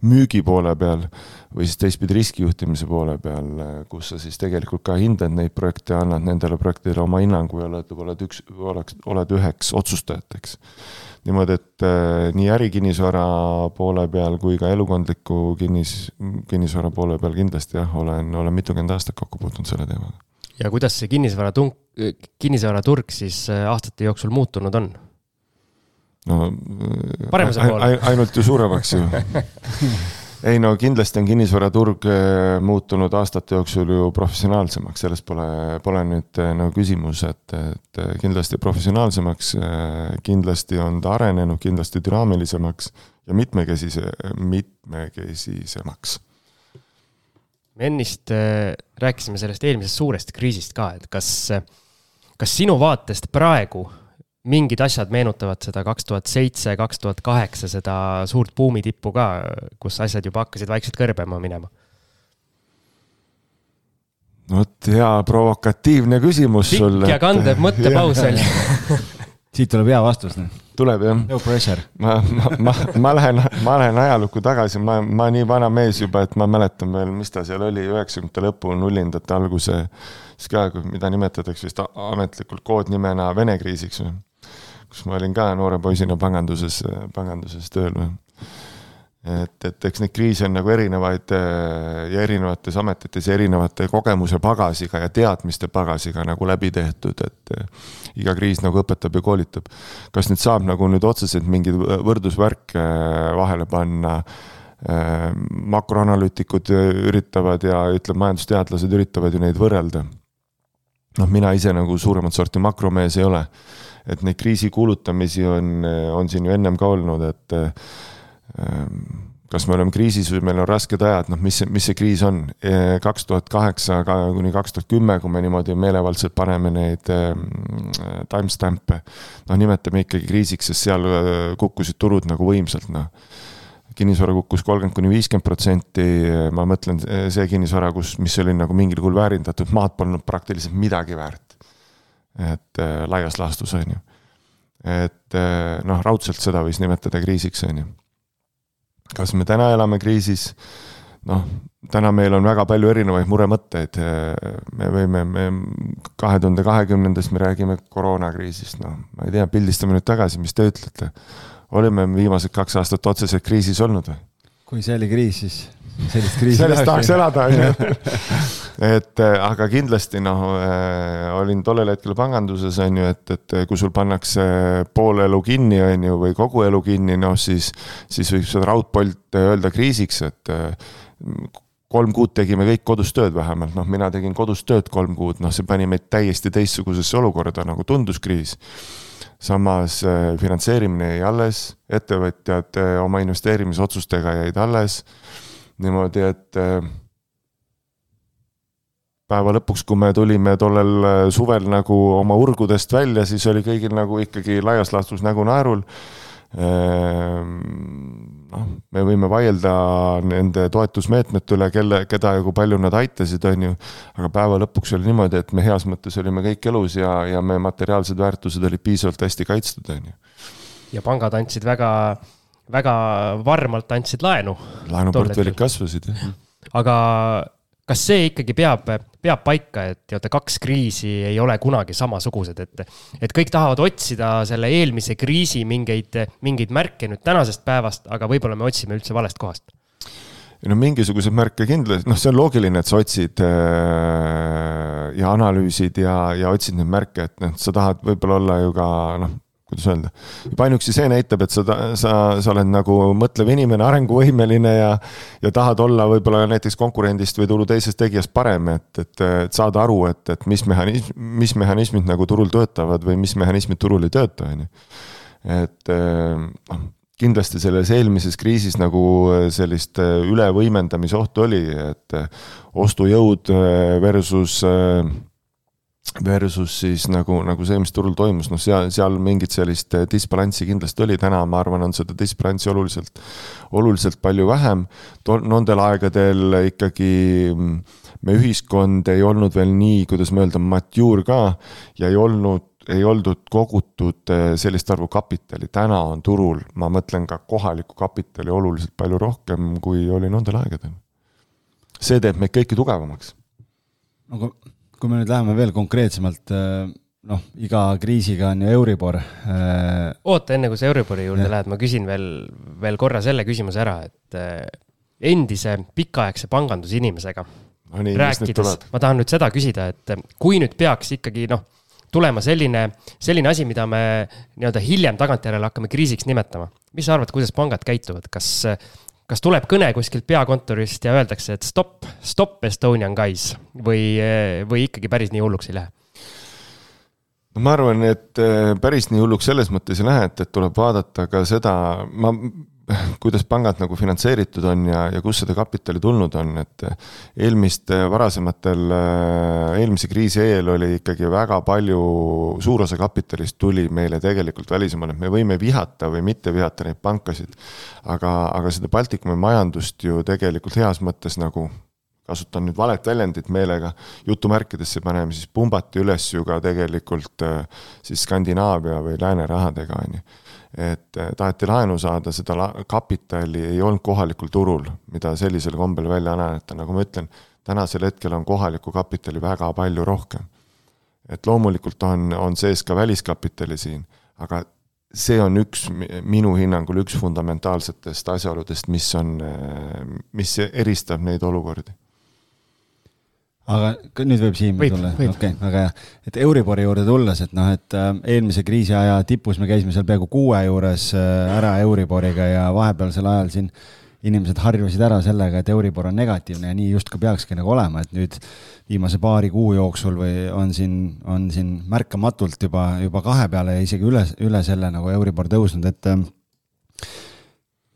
müügi poole peal või siis teistpidi riskijuhtimise poole peal, kus sa siis tegelikult ka hindad neid projekte, annad nendele projektidele oma hinnangu ja oled, oled üks, oleks, oled üheks otsustajateks. niimoodi, et äh, nii ärikinnisvara poole peal kui ka elukondliku kinnis, kinnisvara poole peal kindlasti jah, olen, olen mitukümmend aastat kokku puutunud selle teemaga. ja kuidas see kinnisvaratung, kinnisvaraturg siis äh, aastate jooksul muutunud on? no paremuse poole. ainult ju suuremaks ju *laughs* ei no kindlasti on kinnisvaraturg äh, muutunud aastate jooksul ju professionaalsemaks, selles pole, pole nüüd äh, nagu küsimus, et, et äh, kindlasti professionaalsemaks, kindlasti on ta arenenud, kindlasti dünaamilisemaks ja mitmekesise, mitmekesisemaks. me ennist rääkisime sellest eelmisest suurest kriisist ka, et kas, kas sinu vaatest praegu mingid asjad meenutavad seda kaks tuhat seitse, kaks tuhat kaheksa, seda suurt buumitippu ka, kus asjad juba hakkasid vaikselt kõrbema minema? vot hea provokatiivne küsimus Pikk sul. pikk ja kandev mõttepaus oli *laughs* siit tuleb hea vastus. Noh. tuleb jah. no pressure. ma, ma, ma, ma lähen, ma lähen ajalukku tagasi, ma, ma nii vana mees juba, et ma mäletan veel, mis ta seal oli, üheksakümnendate lõpu, nullindate alguse, siis ka, mida nimetatakse vist ametlikult koodnimena Vene kriisiks või kus ma olin ka noore poisina panganduses, panganduses tööl et, et eks neid kriise on nagu erinevaid ja erinevates ametites erinevate kogemuse pagasiga ja teadmiste pagasiga nagu läbi tehtud, et iga kriis nagu õpetab ja koolitab. kas nüüd saab nagu nüüd otseselt mingeid võrdlusvärke vahele panna makroanalüütikud üritavad ja ütleme, majandusteadlased üritavad ju neid võrrelda. noh, mina ise nagu suuremat sorti makromees ei ole et neid kriisi kuulutamisi on, on siin ju ennem ka olnud, et ähm, kas me oleme kriisis või meil on rasked ajad, noh, mis mis see kriis on? kaks tuhat kaheksa kuni kaks tuhat kümme, kui me niimoodi meelevaldselt paneme neid ähm, timestamp'e, noh, nimetame ikkagi kriisiks, sest seal äh, kukkusid turud nagu võimsalt, noh kinnisvara kukkus kolmkümmend kuni viiskümmend protsenti, ma mõtlen see kinnisvara, kus, mis oli nagu mingil kujul väärindatud, maad polnud praktiliselt midagi väärt et äh, laias laastus, on ju. et äh, noh, raudselt seda võis nimetada kriisiks, on ju. kas me täna elame kriisis? noh, täna meil on väga palju erinevaid muremõtteid, me võime, me kahe tuhande kahekümnendast me räägime koroonakriisist, noh, ma ei tea, pildistame nüüd tagasi, mis te ütlete. olime viimased kaks aastat otseselt kriisis olnud või? kui see oli kriis, siis sellist kriisi sellest *laughs* tahaks elada, on ju. *laughs* et äh, aga kindlasti noh, äh, olin tollel hetkel panganduses, on ju, et, et kui sul pannakse pool elu kinni, on ju, või kogu elu kinni, noh siis, siis võib seda raudpolt öelda kriisiks, et äh, kolm kuud tegime kõik kodus tööd vähemalt, noh, mina tegin kodus tööd kolm kuud, noh, see pani meid täiesti teistsugusesse olukorda, nagu tundus kriis. Samas finantseerimine jäi alles, ettevõtjad oma investeerimisotsustega jäid alles. Niimoodi, et äh, päeva lõpuks, kui me tulime tollel äh, suvel nagu oma urgudest välja, siis oli kõigil nagu ikkagi laias laastus nägu naerul. Ehm, noh, me võime vaielda nende toetusmeetmete üle, kelle, keda ja kui palju nad aitasid, on ju. aga päeva lõpuks oli niimoodi, et me heas mõttes olime kõik elus ja, ja me materiaalsed väärtused olid piisavalt hästi kaitstud, on ju. ja pangad andsid väga, väga varmalt andsid laenu. laenuportfellid kasvasid, jah. aga kas see ikkagi peab, peab paika, et nii-öelda kaks kriisi ei ole kunagi samasugused, et, et kõik tahavad otsida selle eelmise kriisi mingeid, mingeid märke nüüd tänasest päevast, aga võib-olla me otsime üldse valest kohast? no mingisuguseid märke kindlasti, noh, see on loogiline, et sa otsid äh, ja analüüsid ja, ja otsid neid märke, et noh, sa tahad võib-olla olla ju ka noh kuidas öelda, juba ainuüksi see näitab, et sa, sa, sa oled nagu mõtlev inimene, arenguvõimeline ja ja tahad olla võib-olla näiteks konkurendist või turu teisest tegijast parem, et, et, et saada aru, et, et mis mehhanism, mis mehhanismid nagu turul töötavad või mis mehhanismid turul ei tööta, on ju. et noh, kindlasti selles eelmises kriisis nagu sellist ülevõimendamise ohtu oli, et ostujõud versus versus siis nagu, nagu see, mis turul toimus, noh, seal, seal mingit sellist eh, disbalanssi kindlasti oli, täna ma arvan, on seda disbalanssi oluliselt, oluliselt palju vähem. Nendel aegadel ikkagi mm, me ühiskond ei olnud veel nii, kuidas ma öelda, mature ka ja ei olnud ei oldud kogutud eh, sellist arvu kapitali, täna on turul, ma mõtlen ka kohalikku kapitali oluliselt palju rohkem, kui oli nendel aegadel. see teeb meid kõiki tugevamaks. aga kui me nüüd läheme veel konkreetsemalt, äh, noh, iga kriisiga on ju Euribor. Äh, oota, enne kui sa Euribori juurde ja. lähed, ma küsin veel, veel korra selle küsimuse ära, et äh, endise pikaaegse pangandusinimesega no nii, rääkides, ma tahan nüüd seda küsida, et kui nüüd peaks ikkagi noh, tulema selline, selline asi, mida me nii-öelda hiljem tagantjärele hakkame kriisiks nimetama. mis sa arvad, kuidas pangad käituvad, kas kas tuleb kõne kuskilt peakontorist ja öeldakse, et stopp, stopp Estonian guys või, või ikkagi päris nii hulluks ei lähe? no ma arvan, et eh, päris nii hulluks selles mõttes ei lähe, et, et tuleb vaadata ka seda, ma kuidas pangad nagu finantseeritud on ja, ja kust seda kapitali tulnud on, et eelmiste varasematel, eelmise kriisi eel oli ikkagi väga palju, suur osa kapitalist tuli meile tegelikult välismaale, et me võime vihata või mitte vihata neid pankasid. aga, aga seda Baltikumi majandust ju tegelikult heas mõttes nagu kasutan nüüd valet väljendit meelega, jutumärkidesse paneme, siis pumbati üles ju ka tegelikult siis Skandinaavia või lääne rahadega, on ju et eh, taheti laenu saada, seda la kapitali ei olnud kohalikul turul, mida sellisel kombel välja näidata, nagu ma ütlen, tänasel hetkel on kohalikku kapitali väga palju rohkem. et loomulikult on, on sees ka väliskapitali siin, aga see on üks, minu hinnangul üks fundamentaalsetest asjaoludest, mis on, eh, mis eristab neid olukordi aga nüüd võib Siim võib, tulla, okei okay,, väga hea. et Euribori juurde tulles, et noh, et äh, eelmise kriisi aja tipus me käisime seal peaaegu kuue juures äh, ära Euriboriga ja vahepealsel ajal siin inimesed harjusid ära sellega, et Euribor on negatiivne ja nii justkui peakski nagu olema, et nüüd viimase paari kuu jooksul või on siin, on siin märkamatult juba, juba kahe peale ja isegi üle, üle selle nagu Euribor tõusnud, et äh,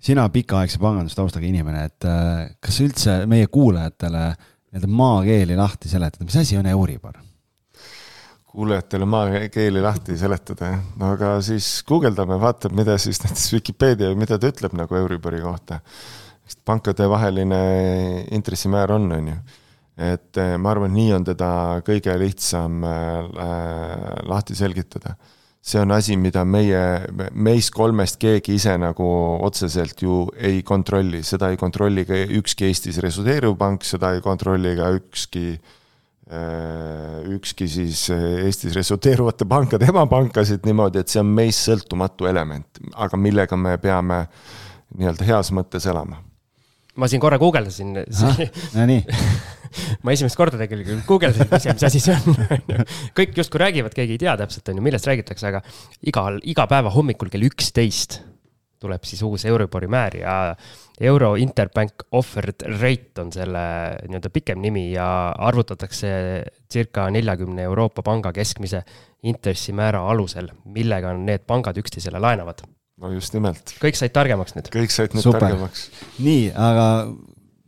sina pikaaegse pangandustaustaga inimene, et kas üldse meie kuulajatele äh, nii-öelda maakeeli lahti seletada, mis asi on Euribor? kuulajatele maakeeli lahti seletada, jah. no aga siis guugeldame, vaatame, mida siis näiteks Vikipeedia, mida ta ütleb nagu Euribori kohta. pankadevaheline intressimäär on, on ju. et eh, ma arvan, nii on teda kõige lihtsam äh, lahti selgitada see on asi, mida meie, meist kolmest keegi ise nagu otseselt ju ei kontrolli, seda ei kontrolli ka ükski Eestis resideeriv pank, seda ei kontrolli ka ükski äh, ükski siis Eestis resideeruvate pankade emapankasid niimoodi, et see on meist sõltumatu element, aga millega me peame nii-öelda heas mõttes elama ma siin korra guugeldasin. no nii *laughs* ma esimest korda tegelikult guugeldasin, mis, mis asi see on *laughs* kõik justkui räägivad, keegi ei tea täpselt, on ju, millest räägitakse, aga igal, iga päeva hommikul kell üksteist tuleb siis uus Euribori määr ja Euro Interbank Offered Rate on selle nii-öelda pikem nimi ja arvutatakse circa neljakümne Euroopa panga keskmise intressimäära alusel, millega need pangad üksteisele laenavad no just nimelt. kõik said targemaks nüüd? kõik said nüüd Super. targemaks. nii, aga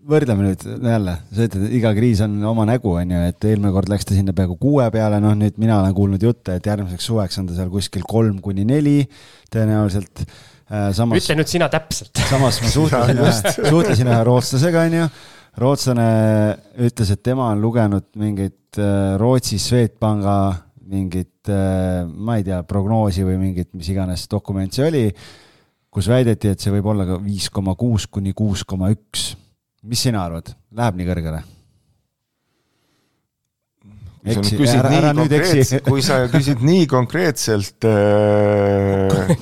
võrdleme nüüd jälle, sa ütled, et iga kriis on oma nägu, on ju, et eelmine kord läks ta sinna peaaegu kuue peale, noh nüüd mina olen kuulnud jutte, et järgmiseks suveks on ta seal kuskil kolm kuni neli tõenäoliselt. samas, ütle nüüd sina täpselt. samas ma suhtlesin ühe, suhtlesin ühe rootslasega, onju. rootslane ütles, et tema on lugenud mingit Rootsi Swedbanka mingit, ma ei tea, prognoosi või mingit, mis iganes dokument see oli, kus väideti, et see võib olla ka viis koma kuus kuni kuus koma üks. mis sina arvad, läheb nii kõrgele? eksi, ära, ära nüüd eksi. *laughs* kui sa küsid nii konkreetselt äh,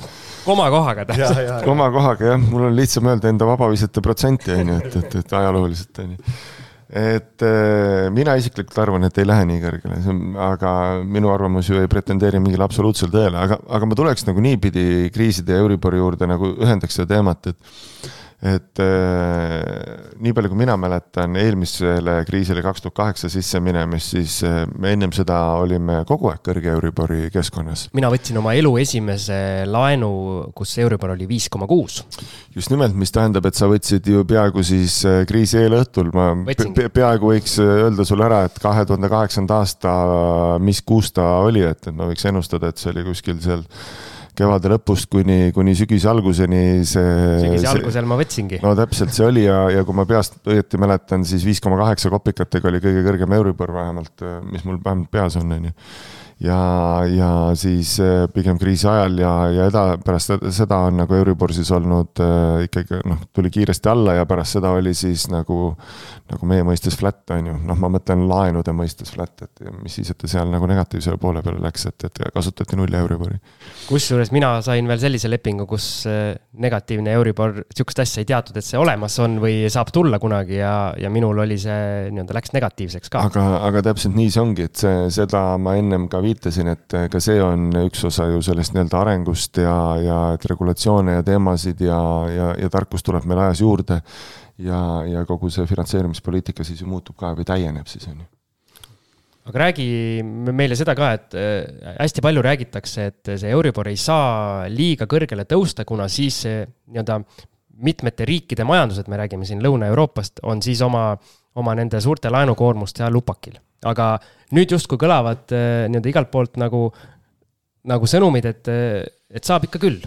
komakohaga täpselt. komakohaga jah, mul on lihtsam öelda enda vabavisete protsenti on ju, et, et, et ajalooliselt on ju. Et äh, mina isiklikult arvan, et ei lähe nii kõrgele, see on, aga minu arvamus ju ei pretendeeri mingile absoluutsele tõele, aga, aga ma tuleks nagu niipidi kriiside ja Euribori juurde nagu ühendaks seda teemat, et et äh, nii palju, kui mina mäletan eelmisele kriisile kaks tuhat kaheksa sisse minemist, siis äh, me ennem seda olime kogu aeg kõrge Euribori keskkonnas. mina võtsin oma elu esimese laenu, kus Euribor oli viis koma kuus. just nimelt, mis tähendab, et sa võtsid ju peaaegu siis äh, kriisi eelõhtul, ma pe peaaegu võiks öelda sulle ära, et kahe tuhande kaheksanda aasta, mis kuus ta oli, et, et ma võiks ennustada, et see oli kuskil seal kevade lõpust kuni, kuni sügise alguseni see. sügise algusel ma võtsingi. no täpselt see oli ja, ja kui ma peast õieti mäletan, siis viis koma kaheksa kopikatega oli kõige kõrgem Euribor vähemalt, mis mul vähemalt peas on, on ju ja, ja siis äh, pigem kriisi ajal ja, ja eda-, pärast seda on nagu Euribor siis olnud äh, ikkagi noh, tuli kiiresti alla ja pärast seda oli siis nagu, nagu meie mõistes flat, on ju, noh, ma mõtlen laenude mõistes flat, et mis siis, et ta seal nagu negatiivsele poole peale läks, et, et kasutati null Euribori. kusjuures mina sain veel sellise lepingu, kus äh, negatiivne Euribor, sihukest asja ei teatud, et see olemas on või saab tulla kunagi ja, ja minul oli see nii-öelda läks negatiivseks ka. aga, aga täpselt nii see ongi, et see, seda ma ennem ka viitasin, et ka see on üks osa ju sellest nii-öelda arengust ja, ja et regulatsioone ja teemasid ja, ja, ja tarkust tuleb meil ajas juurde. ja, ja kogu see finantseerimispoliitika siis ju muutub ka või täieneb siis on ju aga räägi meile seda ka, et äh, hästi palju räägitakse, et see Euribor ei saa liiga kõrgele tõusta, kuna siis nii-öelda mitmete riikide majandused, me räägime siin Lõuna-Euroopast, on siis oma, oma nende suurte laenukoormuste all upakil aga nüüd justkui kõlavad äh, nii-öelda igalt poolt nagu, nagu sõnumid, et, äh, et saab ikka küll.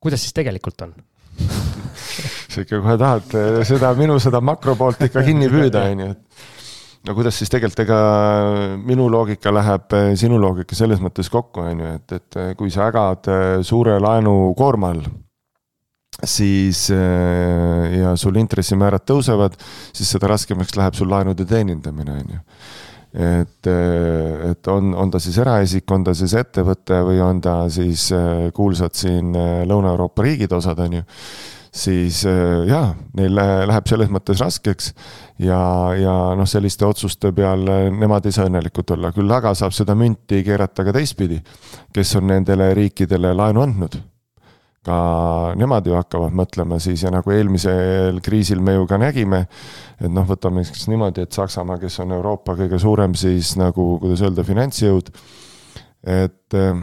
kuidas siis tegelikult on? *laughs* sa ikka kohe tahad äh, seda minu seda makro poolt ikka kinni püüda, on ju, et no kuidas siis tegelikult, ega minu loogika läheb sinu loogika selles mõttes kokku, on ju, et, et kui sa ägad suure laenukoorma all, siis ja sul intressimäärad tõusevad, siis seda raskemaks läheb sul laenude teenindamine, on ju. Et, et on, on ta siis eraisik, on ta siis ettevõte või on ta siis äh, kuulsad siin äh, Lõuna-Euroopa riigid osad, on ju, siis äh, jaa, neil läheb selles mõttes raskeks ja, ja noh, selliste otsuste peal nemad ei saa õnnelikud olla, küll aga saab seda münti keerata ka teistpidi, kes on nendele riikidele laenu andnud ka nemad ju hakkavad mõtlema siis ja nagu eelmisel kriisil me ju ka nägime, et noh, võtame siis niimoodi, et Saksamaa, kes on Euroopa kõige suurem siis nagu, kuidas öelda, finantsjõud, et eh,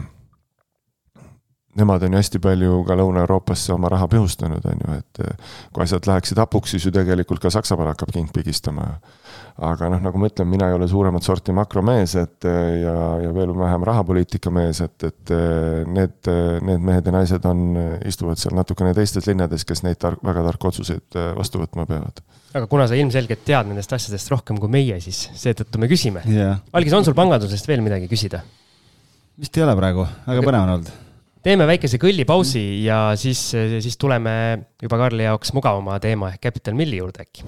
nemad on ju hästi palju ka Lõuna-Euroopasse oma raha pihustanud, on ju, et eh, kui asjad läheksid hapuks, siis ju tegelikult ka Saksamaal hakkab king pigistama aga noh, nagu ma ütlen, mina ei ole suuremat sorti makromees, et ja, ja veel vähem rahapoliitika mees, et, et need, need mehed ja naised on, istuvad seal natukene teistes linnades, kes neid tark, väga tarku otsuseid vastu võtma peavad. aga kuna sa ilmselgelt tead nendest asjadest rohkem kui meie, siis seetõttu me küsime yeah.. Algis, on sul pangandusest veel midagi küsida? vist ei ole praegu, väga põnev on olnud teeme väikese kõllipausi ja siis, siis tuleme juba Karli jaoks mugavama teema ehk Capital Milli juurde äkki.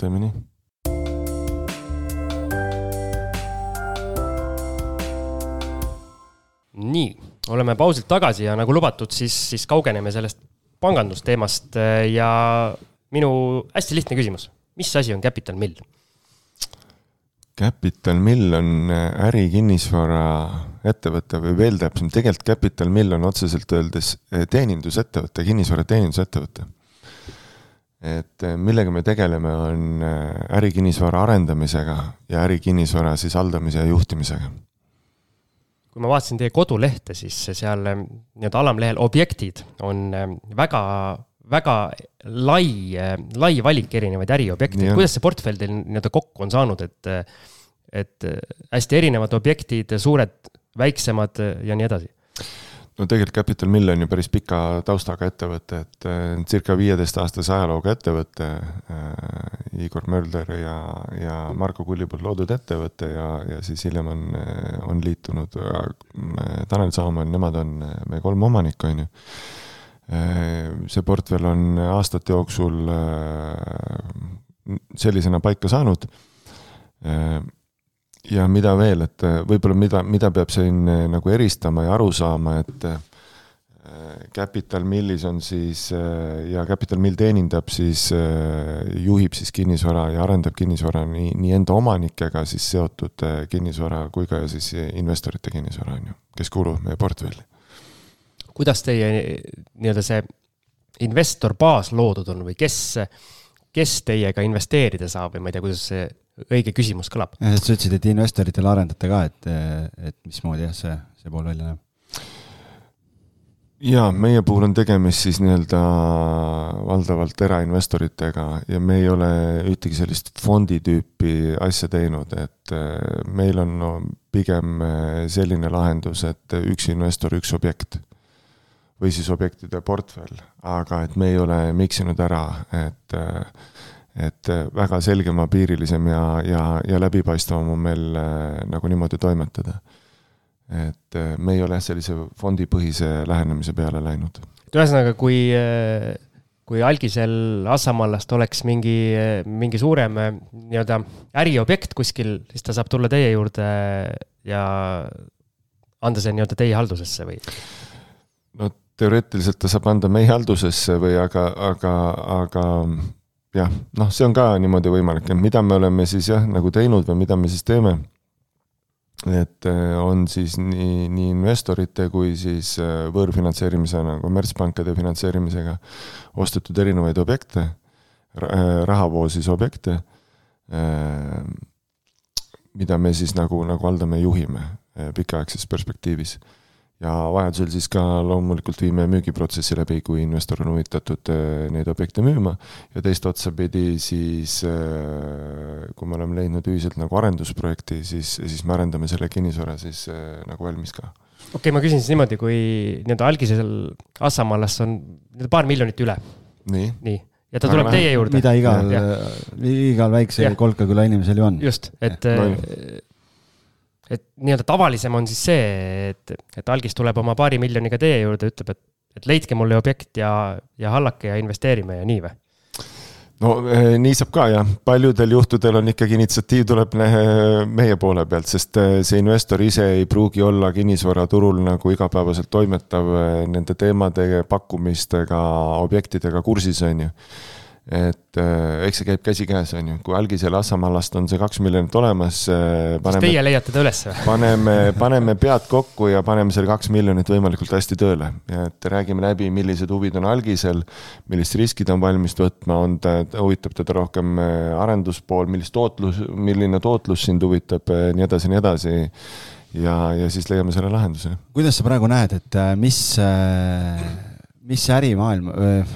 teeme nii nii, oleme pausilt tagasi ja nagu lubatud, siis, siis kaugeneme sellest pangandusteemast äh, ja minu hästi lihtne küsimus, mis asi on Capital Mill? Capital Mill on äh, ärikinnisvara ettevõte või veel täpsem, tegelikult Capital Mill on otseselt öeldes äh, teenindusettevõte, kinnisvara teenindusettevõte. et millega me tegeleme, on ärikinnisvara arendamisega ja ärikinnisvara siis haldamise ja juhtimisega kui ma vaatasin teie kodulehte, siis seal ähm, nii-öelda alamlehel objektid on ähm, väga, väga lai, äh, lai valik erinevaid äriobjekte, kuidas see portfell teil nii-öelda kokku on saanud, et, et hästi erinevad objektid, suured, väiksemad ja nii edasi? No tegelikult Capital Mill on ju päris pika taustaga ettevõte, et circa viieteistaastase ajalooga ettevõte äh,. Igor Mölder ja, ja Marko Kulli poolt loodud ettevõte ja, ja siis hiljem on, on liitunud äh, Tanel Saamann, nemad on meie kolm omanikku, on ju äh,. see portfell on aastate jooksul äh, sellisena paika saanud äh, ja mida veel, et äh, võib-olla mida, mida peab siin äh, nagu eristama ja aru saama, et äh, Capital Millis on siis ja Capital Mill teenindab siis, juhib siis kinnisvara ja arendab kinnisvara nii, nii enda omanikega siis seotud kinnisvara kui ka siis investorite kinnisvara, on ju, kes kuuluvad meie portfelli. kuidas teie nii-öelda see investor baas loodud on või kes, kes teiega investeerida saab või ma ei tea, kuidas see õige küsimus kõlab. sa ütlesid, et investoritele arendate ka, et, et mismoodi jah, see, see pool välja näeb? jaa, meie puhul on tegemist siis nii-öelda valdavalt erainvestoritega ja me ei ole ühtegi sellist fondi tüüpi asja teinud, et äh, meil on no, pigem äh, selline lahendus, et üks investor, üks objekt. või siis objektide portfell, aga et me ei ole miksinud ära, et äh, et äh, väga selgemapiirilisem ja, ja, ja läbipaistvam on meil äh, nagu niimoodi toimetada. et äh, me ei ole jah, sellise fondipõhise lähenemise peale läinud. ühesõnaga, kui, kui algisel Assamallast oleks mingi, mingi suurem nii-öelda äriobjekt kuskil, siis ta saab tulla teie juurde ja anda see nii-öelda teie haldusesse või? no teoreetiliselt ta saab anda meie haldusesse või aga, aga, aga jah, noh, see on ka niimoodi võimalik, et mida me oleme siis jah, nagu teinud või mida me siis teeme. et äh, on siis nii, nii investorite kui siis äh, võõrfinantseerimisena, kommertspankade finantseerimisega ostetud erinevaid objekte, äh, rahavoo siis objekte, mida me siis nagu, nagu haldame ja juhime pikaaegses perspektiivis ja vajadusel siis ka loomulikult viime müügiprotsessi läbi, kui investor on huvitatud äh, neid objekte müüma ja teist otsapidi siis, äh, kui me oleme leidnud ühiselt nagu arendusprojekti, siis, siis me arendame selle kinnisvara siis äh, nagu valmis ka. okei okay,, ma küsin siis niimoodi, kui nii-öelda algisel Assamaallas on nii-öelda paar miljonit üle. nii, nii., ja ta tuleb teie juurde. mida igal, igal väikse kolkaküla inimesel ju on. just, et no, et nii-öelda tavalisem on siis see, et, et algis tuleb oma paari miljoniga teie juurde, ütleb, et, et leidke mulle objekt ja, ja hallake ja investeerime ja nii või? no eh, nii saab ka jah, paljudel juhtudel on ikkagi initsiatiiv tuleb meie poole pealt, sest eh, see investor ise ei pruugi olla kinnisvaraturul nagu igapäevaselt toimetav eh, nende teemade, pakkumistega, objektidega kursis, on ju et äh, eks see käib käsikäes, on ju, kui algisel Assamaalast on see kaks miljonit olemas äh,. siis teie leiate ta üles või? paneme, paneme pead kokku ja paneme selle kaks miljonit võimalikult hästi tööle. et räägime läbi, millised huvid on algisel, millised riskid on valmis võtma, on ta, huvitab teda rohkem äh, arenduspool, millist tootlus, milline tootlus sind huvitab, äh, nii edasi, nii edasi ja, ja siis leiame selle lahenduse. kuidas sa praegu näed, et äh, mis äh mis ärimaailm,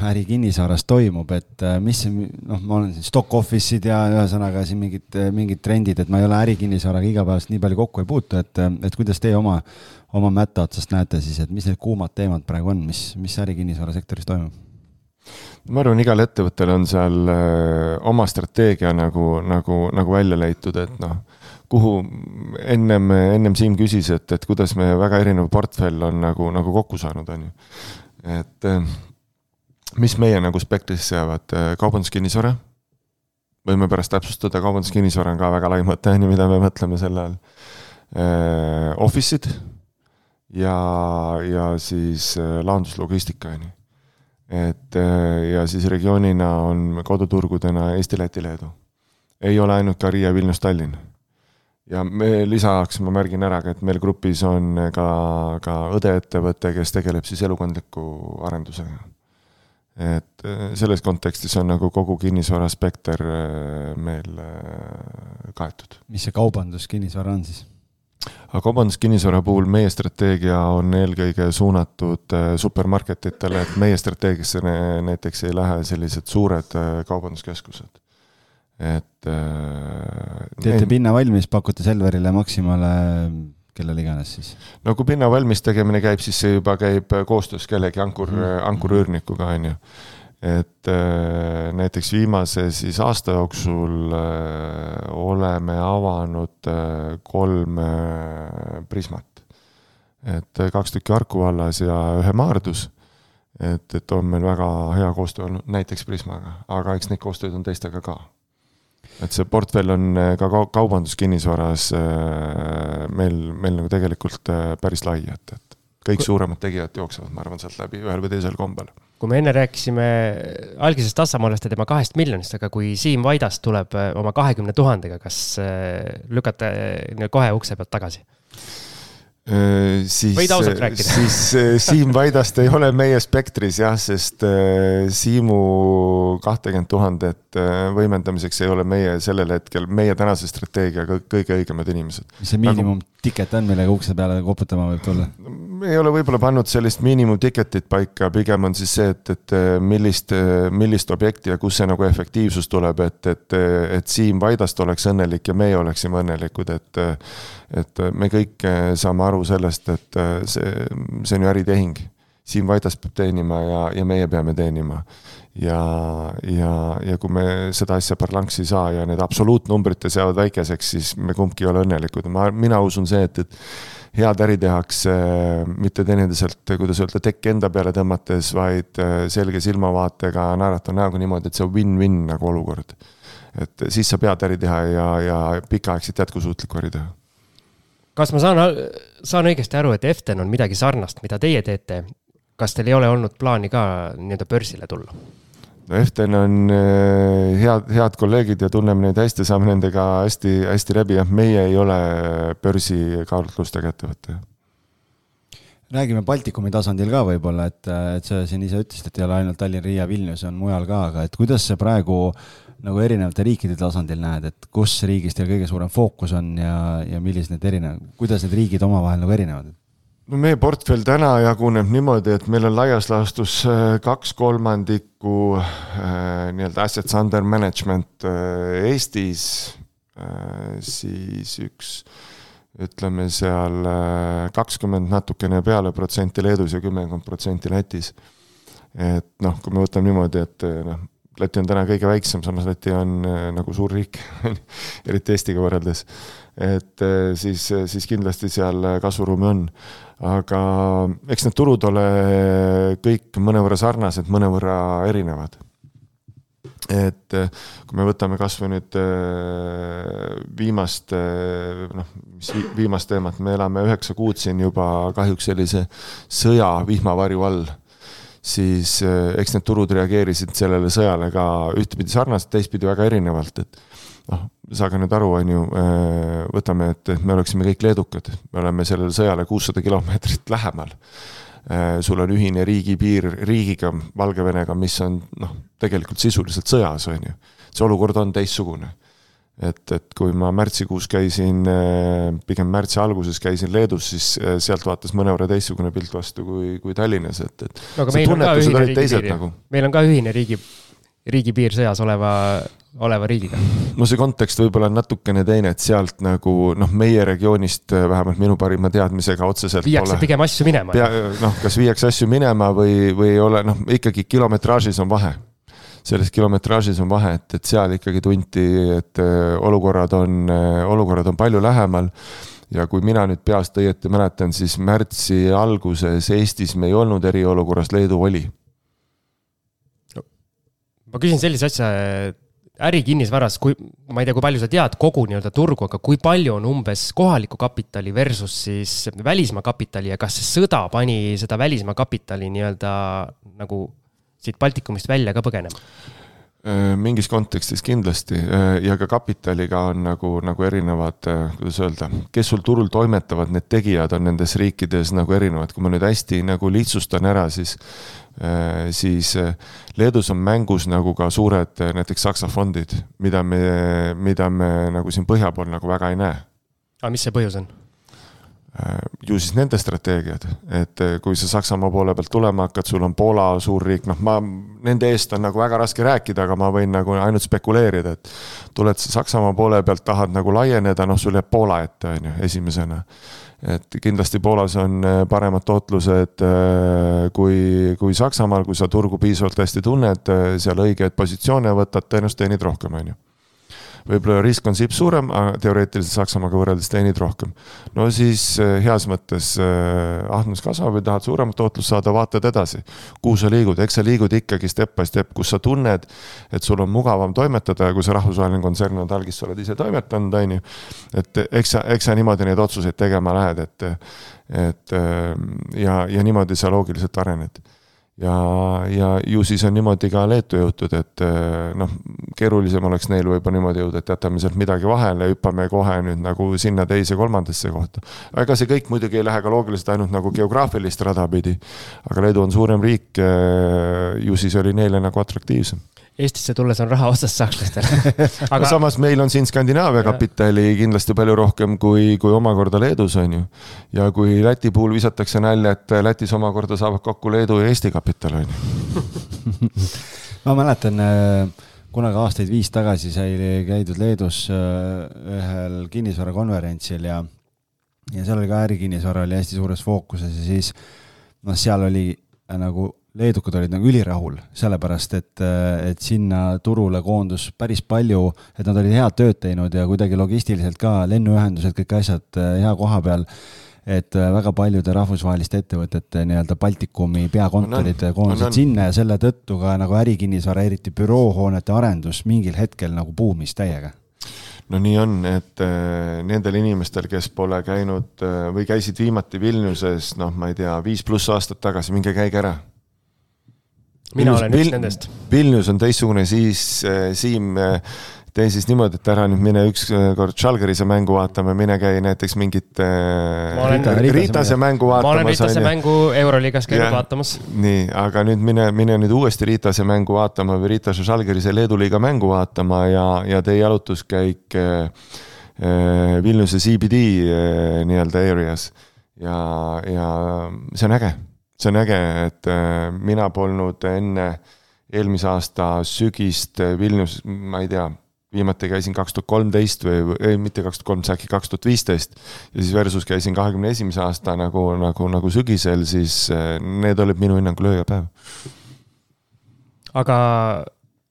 ärikinnisvaras toimub, et mis, noh, ma olen siin stock office'id ja ühesõnaga siin mingid, mingid trendid, et ma ei ole ärikinnisvaraga igapäevaselt nii palju kokku ei puutu, et, et kuidas teie oma, oma mätta otsast näete siis, et mis need kuumad teemad praegu on, mis, mis ärikinnisvara sektoris toimub? ma arvan, igal ettevõttel on seal oma strateegia nagu, nagu, nagu välja leitud, et noh, kuhu ennem, ennem Siim küsis, et, et kuidas me väga erinev portfell on nagu, nagu kokku saanud, on ju et äh, mis meie nagu spektrisse jäävad, äh, kaubanduskinnisvara, võime pärast täpsustada, kaubanduskinnisvara on ka väga lai mõte, *laughs* on ju, mida me mõtleme selle all. Äh, office'id ja, ja siis launduslogistika, on ju. et ja siis regioonina on koduturgudena Eesti, Läti, Leedu. ei ole ainult ka Riia, Vilnius, Tallinn ja me lisaks ma märgin ära ka, et meil grupis on ka, ka õdeettevõte, kes tegeleb siis elukondliku arendusega. et äh, selles kontekstis on nagu kogu kinnisvara spekter äh, meil äh, kaetud. mis see kaubanduskinnisvara on siis? aga kaubanduskinnisvara puhul meie strateegia on eelkõige suunatud supermarketitele, et meie strateegiasse näiteks ei lähe sellised suured kaubanduskeskused et äh, teete pinna valmis, pakute Selverile, Maximale, kellel iganes siis? no kui pinna valmis tegemine käib, siis see juba käib koostöös kellegi ankur mm, -hmm. ankurüürnikuga, on ju. et äh, näiteks viimase siis aasta jooksul äh, oleme avanud äh, kolm äh, Prismat. et äh, kaks tükki Harku vallas ja ühe Maardus et, et on meil väga hea koostöö olnud näiteks Prismaga, aga eks neid koostööd on teistega ka et see portfell on äh, ka kaubanduskinnisvaras äh, meil, meil nagu tegelikult äh, päris lai, et, et kõik suuremad tegijad jooksevad, ma arvan, sealt läbi ühel või teisel kombel. kui me enne rääkisime algisest Assamaalast ja tema kahest miljonist, aga kui Siim Vaidast tuleb oma kahekümne tuhandega, kas lükata kohe ukse pealt tagasi? Äh, siis, rääkida. siis äh, Siim Vaidast ei ole meie spektris jah, sest äh, Siimu kahtekümmet tuhandet võimendamiseks ei ole meie sellel hetkel, meie tänase strateegiaga kõige õigemad inimesed. mis see miinimumtiket on, millega ukse peale koputama võib tulla? Ei ole võib-olla pannud sellist miinimumtiketit paika, pigem on siis see, et, et millist, millist objekti ja kus see nagu efektiivsus tuleb, et, et, et Siim Vaidast oleks õnnelik ja meie oleksime õnnelikud, et et me kõik saame aru sellest, et see, see on ju äritehing. Siim Vaidas peab teenima ja, ja meie peame teenima. ja, ja, ja kui me seda asja parlanksi ei saa ja need absoluutnumbrite seavad väikeseks, siis me kumbki ei ole õnnelikud, ma, mina usun see, et, et head äri tehakse mitte teineteiselt, kuidas öelda, tekki enda peale tõmmates, vaid äh, selge silmavaatega naerata näoga niimoodi, et see on win-win nagu olukord. et siis sa pead äri teha ja, ja pikaaegselt jätkusuutlikku äri teha. kas ma saan, saan õigesti aru, et Eften on midagi sarnast, mida teie teete? kas teil ei ole olnud plaani ka nii-öelda börsile tulla? No Eften on äh, head, head kolleegid ja tunneme neid hästi, saame nendega hästi-hästi läbi, jah, meie ei ole börsikaalutlustega ettevõte. räägime Baltikumi tasandil ka võib-olla, et, et sa siin ise ütlesid, et ei ole ainult Tallinn, Riia, Vilnius, on mujal ka, aga et kuidas see praegu nagu erinevate riikide tasandil näed, et kus riigis teil kõige suurem fookus on ja, ja millised need erinevad, kuidas need riigid omavahel nagu erinevad? No meie portfell täna jaguneb niimoodi, et meil on laias laastus äh, kaks kolmandikku äh, nii-öelda assets under management äh, Eestis, siis üks ütleme seal kakskümmend natukene peale protsenti Leedus ja kümmekond protsenti Lätis. et noh, kui me võtame niimoodi, et noh, Läti on täna kõige väiksem, samas Läti on nagu suur riik *laughs* eriti Eestiga võrreldes. Et siis, siis kindlasti seal kasvuruumi on. Aga eks need turud ole kõik mõnevõrra sarnased, mõnevõrra erinevad. et eh, kui me võtame kasvõi nüüd eh, viimast, eh, noh, mis viimast teemat, me elame üheksa kuud siin juba kahjuks sellise sõja vihmavarju all. Siis eks need turud reageerisid sellele sõjale ka ühtepidi sarnaselt, teistpidi väga erinevalt, et noh, saage nüüd aru, on ju, äh, võtame, et, et me oleksime kõik leedukad, me oleme sellele sõjale kuussada kilomeetrit lähemal. Äh, sul on ühine riigipiir riigiga, Valgevenega, mis on noh, tegelikult sisuliselt sõjas, on ju. see olukord on teistsugune. et, et kui ma märtsikuus käisin, äh, pigem märtsi alguses käisin Leedus, siis sealt vaatas mõnevõrra teistsugune pilt vastu kui, kui Tallinnas, et, et no, aga meil on ka ühine riigipiir riigipiir sõjas oleva oleva riigiga? no see kontekst võib-olla on natukene teine, et sealt nagu noh, meie regioonist äh, vähemalt minu parima teadmisega otseselt viiakse pole, pigem asju minema. noh, kas viiakse asju minema või, või ei ole, noh, ikkagi kilometraažis on vahe. selles kilometraažis on vahe, et, et seal ikkagi tunti, et äh, olukorrad on, äh, olukorrad on palju lähemal ja kui mina nüüd peast õieti mäletan, siis märtsi alguses Eestis me ei olnud eriolukorras, Leedu oli ma küsin sellise asja, ärikinnisvaras, kui, ma ei tea, kui palju sa tead kogu nii-öelda turgu, aga kui palju on umbes kohalikku kapitali versus siis välismaa kapitali ja kas see sõda pani seda välismaa kapitali nii-öelda nagu siit Baltikumist välja ka põgenema? Äh, mingis kontekstis kindlasti äh, ja ka kapitaliga on nagu, nagu erinevad, äh, kuidas öelda, kes sul turul toimetavad, need tegijad on nendes riikides nagu erinevad, kui ma nüüd hästi nagu lihtsustan ära, siis siis Leedus on mängus nagu ka suured näiteks Saksa fondid, mida me, mida me nagu siin põhja pool nagu väga ei näe. aga mis see põhjus on? Ju siis nende strateegiad, et kui sa Saksamaa poole pealt tulema hakkad, sul on Poola suurriik, noh, ma, nende eest on nagu väga raske rääkida, aga ma võin nagu ainult spekuleerida, et tuled sa Saksamaa poole pealt, tahad nagu laieneda, noh, sul jääb Poola ette, on ju, esimesena. Et kindlasti Poolas on paremad tootlused kui, kui Saksamaal, kui sa turgu piisavalt hästi tunned, seal õigeid positsioone võtad, tõenäoliselt teenid rohkem, on ju võib-olla risk on siip suurem, aga teoreetiliselt Saksamaaga võrreldes teenid rohkem. no siis äh, heas mõttes äh, ahnus kasvab või tahad suuremat tootlust saada, vaatad edasi. kuhu sa liigud, eks sa liigud ikkagi step by step, kus sa tunned, et sul on mugavam toimetada ja kui see rahvusvaheline kontsern on talgis, sa oled ise toimetanud, on ju. et eks sa, eks sa niimoodi neid otsuseid tegema lähed, et, et ja, ja niimoodi sa loogiliselt arened ja, ja ju siis on niimoodi ka Leetu jõutud, et eh, noh, keerulisem oleks neil võib-olla niimoodi jõuda, et jätame sealt midagi vahele, hüppame kohe nüüd nagu sinna teise, kolmandasse kohta. ega see kõik muidugi ei lähe ka loogiliselt ainult nagu geograafilist rada pidi, aga Leedu on suurem riik, eh, ju siis oli neile nagu atraktiivsem Eestisse tulles on raha otsas sakslastel. *laughs* Aga no samas meil on siin Skandinaavia kapitali kindlasti palju rohkem kui, kui omakorda Leedus on ju. ja kui Läti puhul visatakse nalja, et Lätis omakorda saavad kokku Leedu ja Eesti kapital on ju. *laughs* Ma mäletan äh, kunagi aastaid viis tagasi sai käidud Leedus äh, ühel kinnisvarakonverentsil ja, ja seal oli ka ärikinnisvara oli hästi suures fookuses ja siis noh, seal oli äh, nagu leedukad olid nagu ülirahul, sellepärast et, et sinna turule koondus päris palju, et nad olid head tööd teinud ja kuidagi logistiliselt ka, lennuühendused, kõik asjad eh, hea koha peal. Et eh, väga paljude rahvusvaheliste ettevõtete nii-öelda Baltikumi peakontorid koondusid sinna ja selle tõttu ka nagu ärikinnisvara, eriti büroohoonete arendus mingil hetkel nagu buumis täiega. No nii on, et äh, nendel inimestel, kes pole käinud või käisid viimati Vilniuses, noh, ma ei tea, viis pluss aastat tagasi, minge käige ära mina Vilnius, olen üks Vil nendest. Vilnius on teistsugune, siis äh, Siim äh, tee siis niimoodi, et ära nüüd mine ükskord Žalgirise mängu vaatama, mine käi näiteks mingit äh, Riitase mängu vaatamas. ma olen Riitase mängu Euroliigas käinud vaatamas. nii, aga nüüd mine, mine nüüd uuesti Riitase mängu vaatama või Riitase Žalgirise Leedu liiga mängu vaatama ja, ja tee jalutuskäik äh, äh, Vilniuse CBD äh, nii-öelda areas ja, ja see on äge see on äge, et äh, mina polnud enne eelmise aasta sügist Vilnius, ma ei tea, viimati käisin kaks tuhat kolmteist või, ei mitte kaks tuhat kolmteist, äkki kaks tuhat viisteist. ja siis versus käisin kahekümne esimese aasta nagu, nagu, nagu sügisel, siis äh, need olid minu hinnangul öö ja päev. aga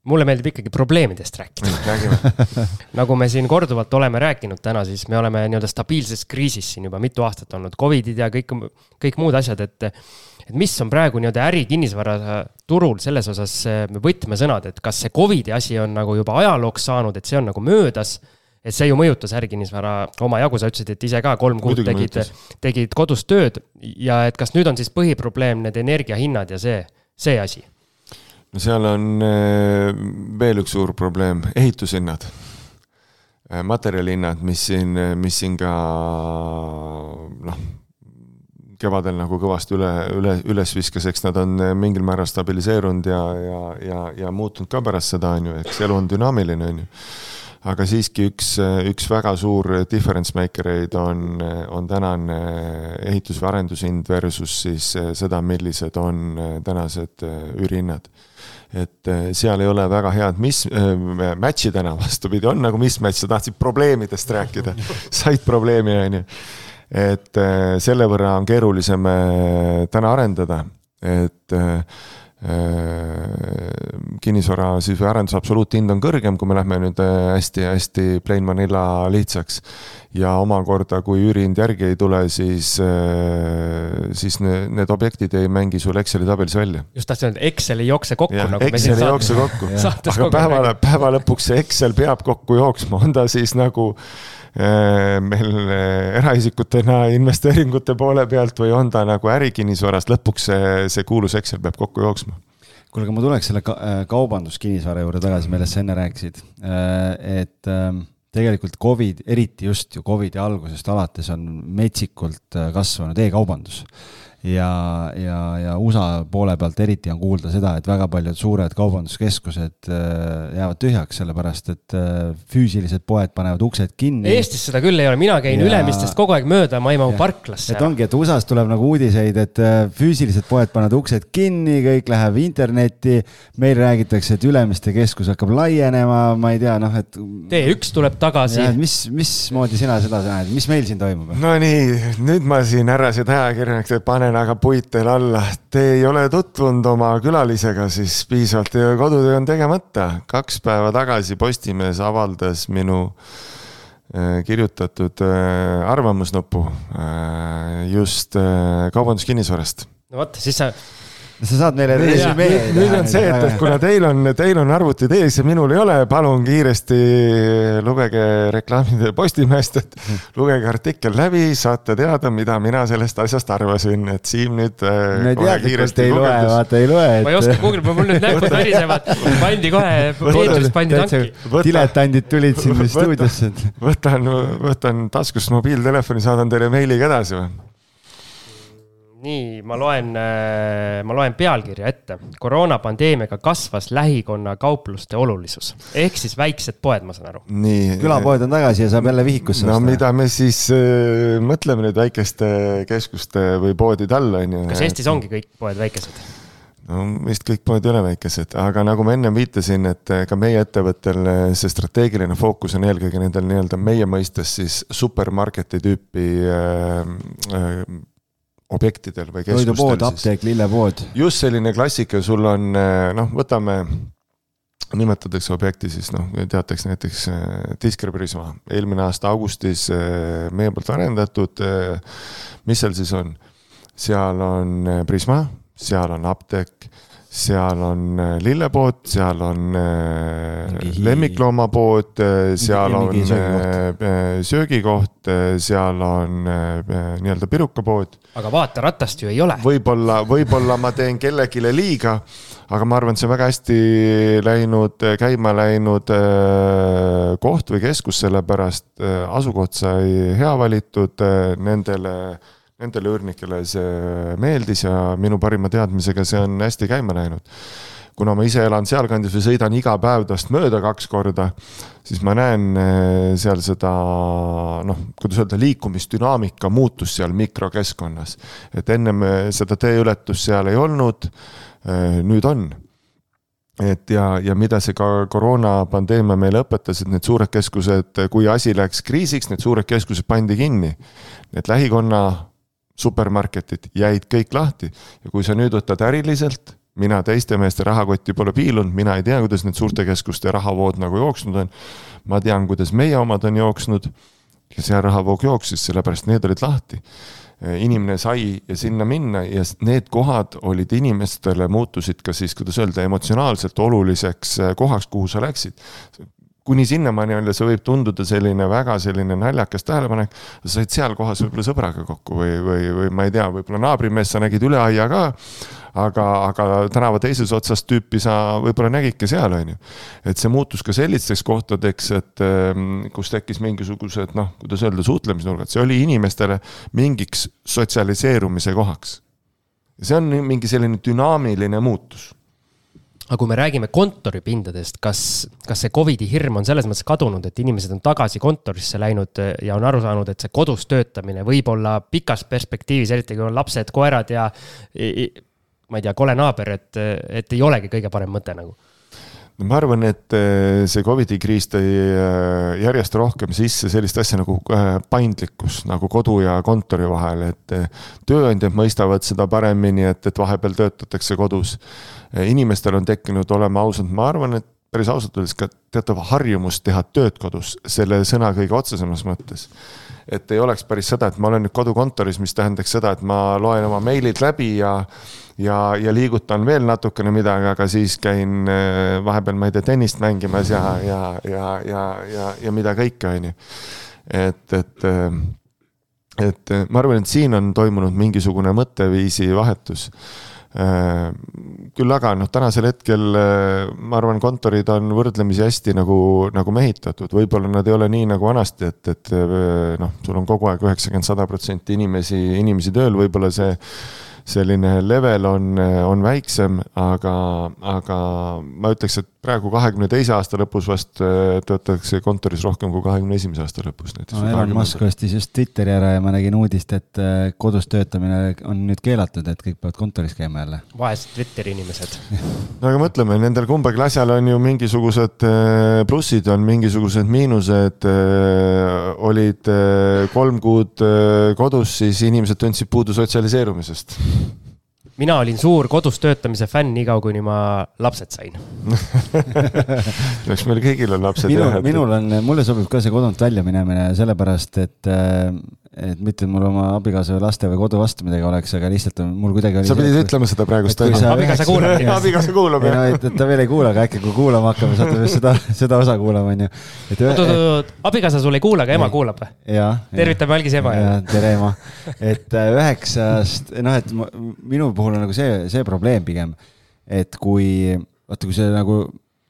mulle meeldib ikkagi probleemidest rääkida *laughs* nagu me siin korduvalt oleme rääkinud täna, siis me oleme nii-öelda stabiilses kriisis siin juba mitu aastat olnud, Covidid ja kõik, kõik muud asjad, et et mis on praegu nii-öelda ärikinnisvaraturul selles osas võtmesõnad, et kas see Covidi asi on nagu juba ajalooks saanud, et see on nagu möödas et see ju mõjutas ärikinnisvara omajagu, sa ütlesid, et ise ka kolm kuud Muidugi tegid, tegid kodus tööd ja et kas nüüd on siis põhiprobleem need energiahinnad ja see, see asi? no seal on eh, veel üks suur probleem, ehitushinnad. Eh, materjalihinnad, mis siin, mis siin ka noh, kevadel nagu kõvasti üle, üle, üles viskas, eks nad on mingil määral stabiliseerunud ja, ja, ja, ja muutunud ka pärast seda, on ju, eks elu on dünaamiline, on ju. aga siiski üks, üks väga suur difference maker eid on, on tänane ehitus- või arendushind versus siis seda, millised on tänased üürihinnad. Et seal ei ole väga head mis äh,, match'i täna *laughs* vastupidi, on nagu mismatch, sa tahtsid probleemidest rääkida, said probleemi, on ju et äh, selle võrra on keerulisem äh, täna arendada, et äh, kinnisvara siis või arenduse absoluuthind on kõrgem, kui me lähme nüüd hästi-hästi plain vanilla lihtsaks. ja omakorda, kui üürihind järgi ei tule, siis, siis need objektid ei mängi sul Exceli tabelis välja. just tahtsin öelda, Excel ei jookse kokku. Nagu Excel ei jookse kokku, aga päeva, päeva lõpuks see Excel peab kokku jooksma, on ta siis nagu meil äh, eraisikutena investeeringute poole pealt või on ta nagu ärikinnisvarast, lõpuks see, see kuulus Excel peab kokku jooksma kuule, aga ma tuleks selle ka, äh, kaubanduskinnisvara juurde tagasi, millest sa enne rääkisid. et ähm, tegelikult Covid, eriti just ju Covidi algusest alates on metsikult kasvanud e-kaubandus ja, ja, ja USA poole pealt eriti on kuulda seda, et väga paljud suured kaubanduskeskused äh, jäävad tühjaks, sellepärast et äh, füüsilised poed panevad uksed kinni. Eestis seda küll ei ole, mina käin ja... Ülemistest kogu aeg mööda, ma ei mahu parklasse. et ongi, et USA-s tuleb nagu uudiseid, et äh, füüsilised poed panevad uksed kinni, kõik läheb internetti. meil räägitakse, et Ülemiste keskus hakkab laienema, ma ei tea, noh, et. T1 tuleb tagasi. mis, mismoodi sina seda näed, mis meil siin toimub? Nonii, nüüd ma siin härrased ajakirjanikud panen panen aga puit teil alla. Te ei ole tutvunud oma külalisega siis piisavalt ja kodutöö on tegemata. kaks päeva tagasi Postimees avaldas minu äh, kirjutatud äh, arvamusnupu äh, just kaubanduskinnisvarast. no vot, siis sa sa saad meile resümee. nüüd on see, et, et kuna teil on, teil on arvutid ees ja minul ei ole, palun kiiresti lugege reklaamide Postimehest, et lugege artikkel läbi, saate teada, mida mina sellest asjast arvasin, et Siim nüüd. Äh, me teadlikult ei loe, vaata ei loe et.... ma ei oska guugeldada, mul nüüd näpud värisevad, pandi kohe, eetris pandi tanki. diletandid tulid siin stuudiosse. võtan, võtan taskust mobiiltelefoni, saadan teile meiliga edasi või? Nii, ma loen, äh, ma loen pealkirja ette. koroonapandeemiaga kasvas lähikonna kaupluste olulisus. ehk siis väiksed poed, ma saan aru. külapoed on tagasi ja saab jälle vihikusse no osta. mida me siis äh, mõtleme nüüd väikeste keskuste või poodide all, on ju. kas Eestis ongi kõik poed väikesed? no vist kõik poed ei ole väikesed, aga nagu ma ennem viitasin, et äh, ka meie ettevõttel äh, see strateegiline fookus on eelkõige nendel nii-öelda meie mõistes siis supermarketi tüüpi äh, äh, objektidel või keskustel. toidupood, apteek, lillepood. just selline klassika, sul on eh, noh, võtame, nimetatakse objekti siis noh, teateks näiteks eh, Disker Prisma, eelmine aasta augustis eh, meie poolt arendatud. mis seal siis on? seal on Prisma, seal on apteek seal on äh, lillepood, seal on äh, lemmikloomapood, äh, seal on söögikoht, seal on nii-öelda pirukapood. aga vaata, ratast ju ei ole. võib-olla, võib-olla ma teen kellelegi liiga, aga ma arvan, et see on väga hästi läinud, käima läinud koht või keskus, sellepärast asukoht sai hea valitud nendele nendele üürnikele see meeldis ja minu parima teadmisega see on hästi käima läinud. kuna ma ise elan sealkandis või sõidan iga päev tast mööda kaks korda, siis ma näen eh, seal seda noh, kuidas öelda, liikumisdünaamika muutus seal mikrokeskkonnas. et ennem eh, seda teeületust seal ei olnud, eh, nüüd on et ja, ja mida see ka koroonapandeemia meile õpetas, et need suured keskused, kui asi läks kriisiks, need suured keskused pandi kinni. Need lähikonna supermarketid jäid kõik lahti ja kui sa nüüd võtad äriliselt, mina teiste meeste rahakotti pole piilunud, mina ei tea, kuidas need suurte keskuste rahavood nagu jooksnud on. ma tean, kuidas meie omad on jooksnud ja see rahavoog jooksis, sellepärast need olid lahti. inimene sai sinna minna ja need kohad olid inimestele, muutusid ka siis, kuidas öelda, emotsionaalselt oluliseks kohaks, kuhu sa läksid kuni sinnamaani on, see võib tunduda selline väga selline naljakas tähelepanek. sa said seal kohas võib-olla sõbraga kokku või, või, või ma ei tea, võib-olla naabrimeest sa nägid üle aia ka. aga, aga tänava teises otsas tüüpi sa võib-olla nägidki seal, on ju. et see muutus ka sellisteks kohtadeks, et ehm, kus tekkis mingisugused noh, kuidas öelda, suhtlemisnurgad, see oli inimestele mingiks sotsialiseerumise kohaks. see on mingi selline dünaamiline muutus aga kui me räägime kontoripindadest, kas, kas see Covidi hirm on selles mõttes kadunud, et inimesed on tagasi kontorisse läinud ja on aru saanud, et see kodus töötamine võib olla pikas perspektiivis, eriti kui on lapsed, koerad ja ma ei tea, kole naaber, et, et ei olegi kõige parem mõte nagu ma arvan, et eh, see Covidi kriis tõi eh, järjest rohkem sisse sellist asja nagu eh, paindlikkus nagu kodu ja kontori vahel, et tööandjad mõistavad seda paremini, et, et vahepeal töötatakse kodus. inimestel on tekkinud, oleme ausad, ma arvan, et päris ausalt öeldes ka teatav harjumus teha tööd kodus, selle sõna kõige otsesemas mõttes et ei oleks päris seda, et ma olen nüüd kodukontoris, mis tähendaks seda, et ma loen oma meilid läbi ja ja, ja liigutan veel natukene midagi, aga siis käin äh, vahepeal, ma ei tea, tennist mängimas ja, ja, ja, ja, ja, ja mida kõike, on ju. et, et, äh, et ma arvan, et siin on toimunud mingisugune mõtteviisi vahetus äh, küll aga noh, tänasel hetkel ma arvan, kontorid on võrdlemisi hästi nagu, nagu mehitatud, võib-olla nad ei ole nii nagu vanasti, et, et noh, sul on kogu aeg üheksakümmend, sada protsenti inimesi, inimesi tööl, võib-olla see selline level on, on väiksem, aga, aga ma ütleks, et praegu kahekümne teise aasta lõpus vast äh, töötatakse kontoris rohkem kui kahekümne esimese aasta lõpus näiteks no,. Elon Musk ostis just Twitteri ära ja ma nägin uudist, et äh, kodus töötamine on nüüd keelatud, et kõik peavad kontoris käima jälle. vaesed Twitteri inimesed *laughs* no aga mõtleme, nendel kumbagi asjal on ju mingisugused äh, plussid, on mingisugused miinused. olid kolm kuud kodus, siis inimesed tundsid puudu sotsialiseerumisest mina olin suur kodus töötamise fänn, niikaua kuni ma lapsed sain *laughs* eks meil kõigil on lapsed. minul, minul on, mulle sobib ka see kodunt välja minemine sellepärast, et äh, et mitte mul oma abikaasa või laste või kodu vastu midagi oleks, aga lihtsalt on mul kuidagi oli sa pidid see, ütlema seda praegust. abikaasa kuulab. abikaasa kuulab, jah. ei no, et ta veel ei kuula, aga äkki kui kuulama hakkame, saate just seda, seda osa kuulama, onju. oot, oot, oot, abikaasa sul ei kuula, aga ema ei. kuulab või? tervitame algis ema. tere ema. et äh, üheksast, noh, et minu puhul on nagu see, see probleem pigem, et kui, vaata, kui sa nagu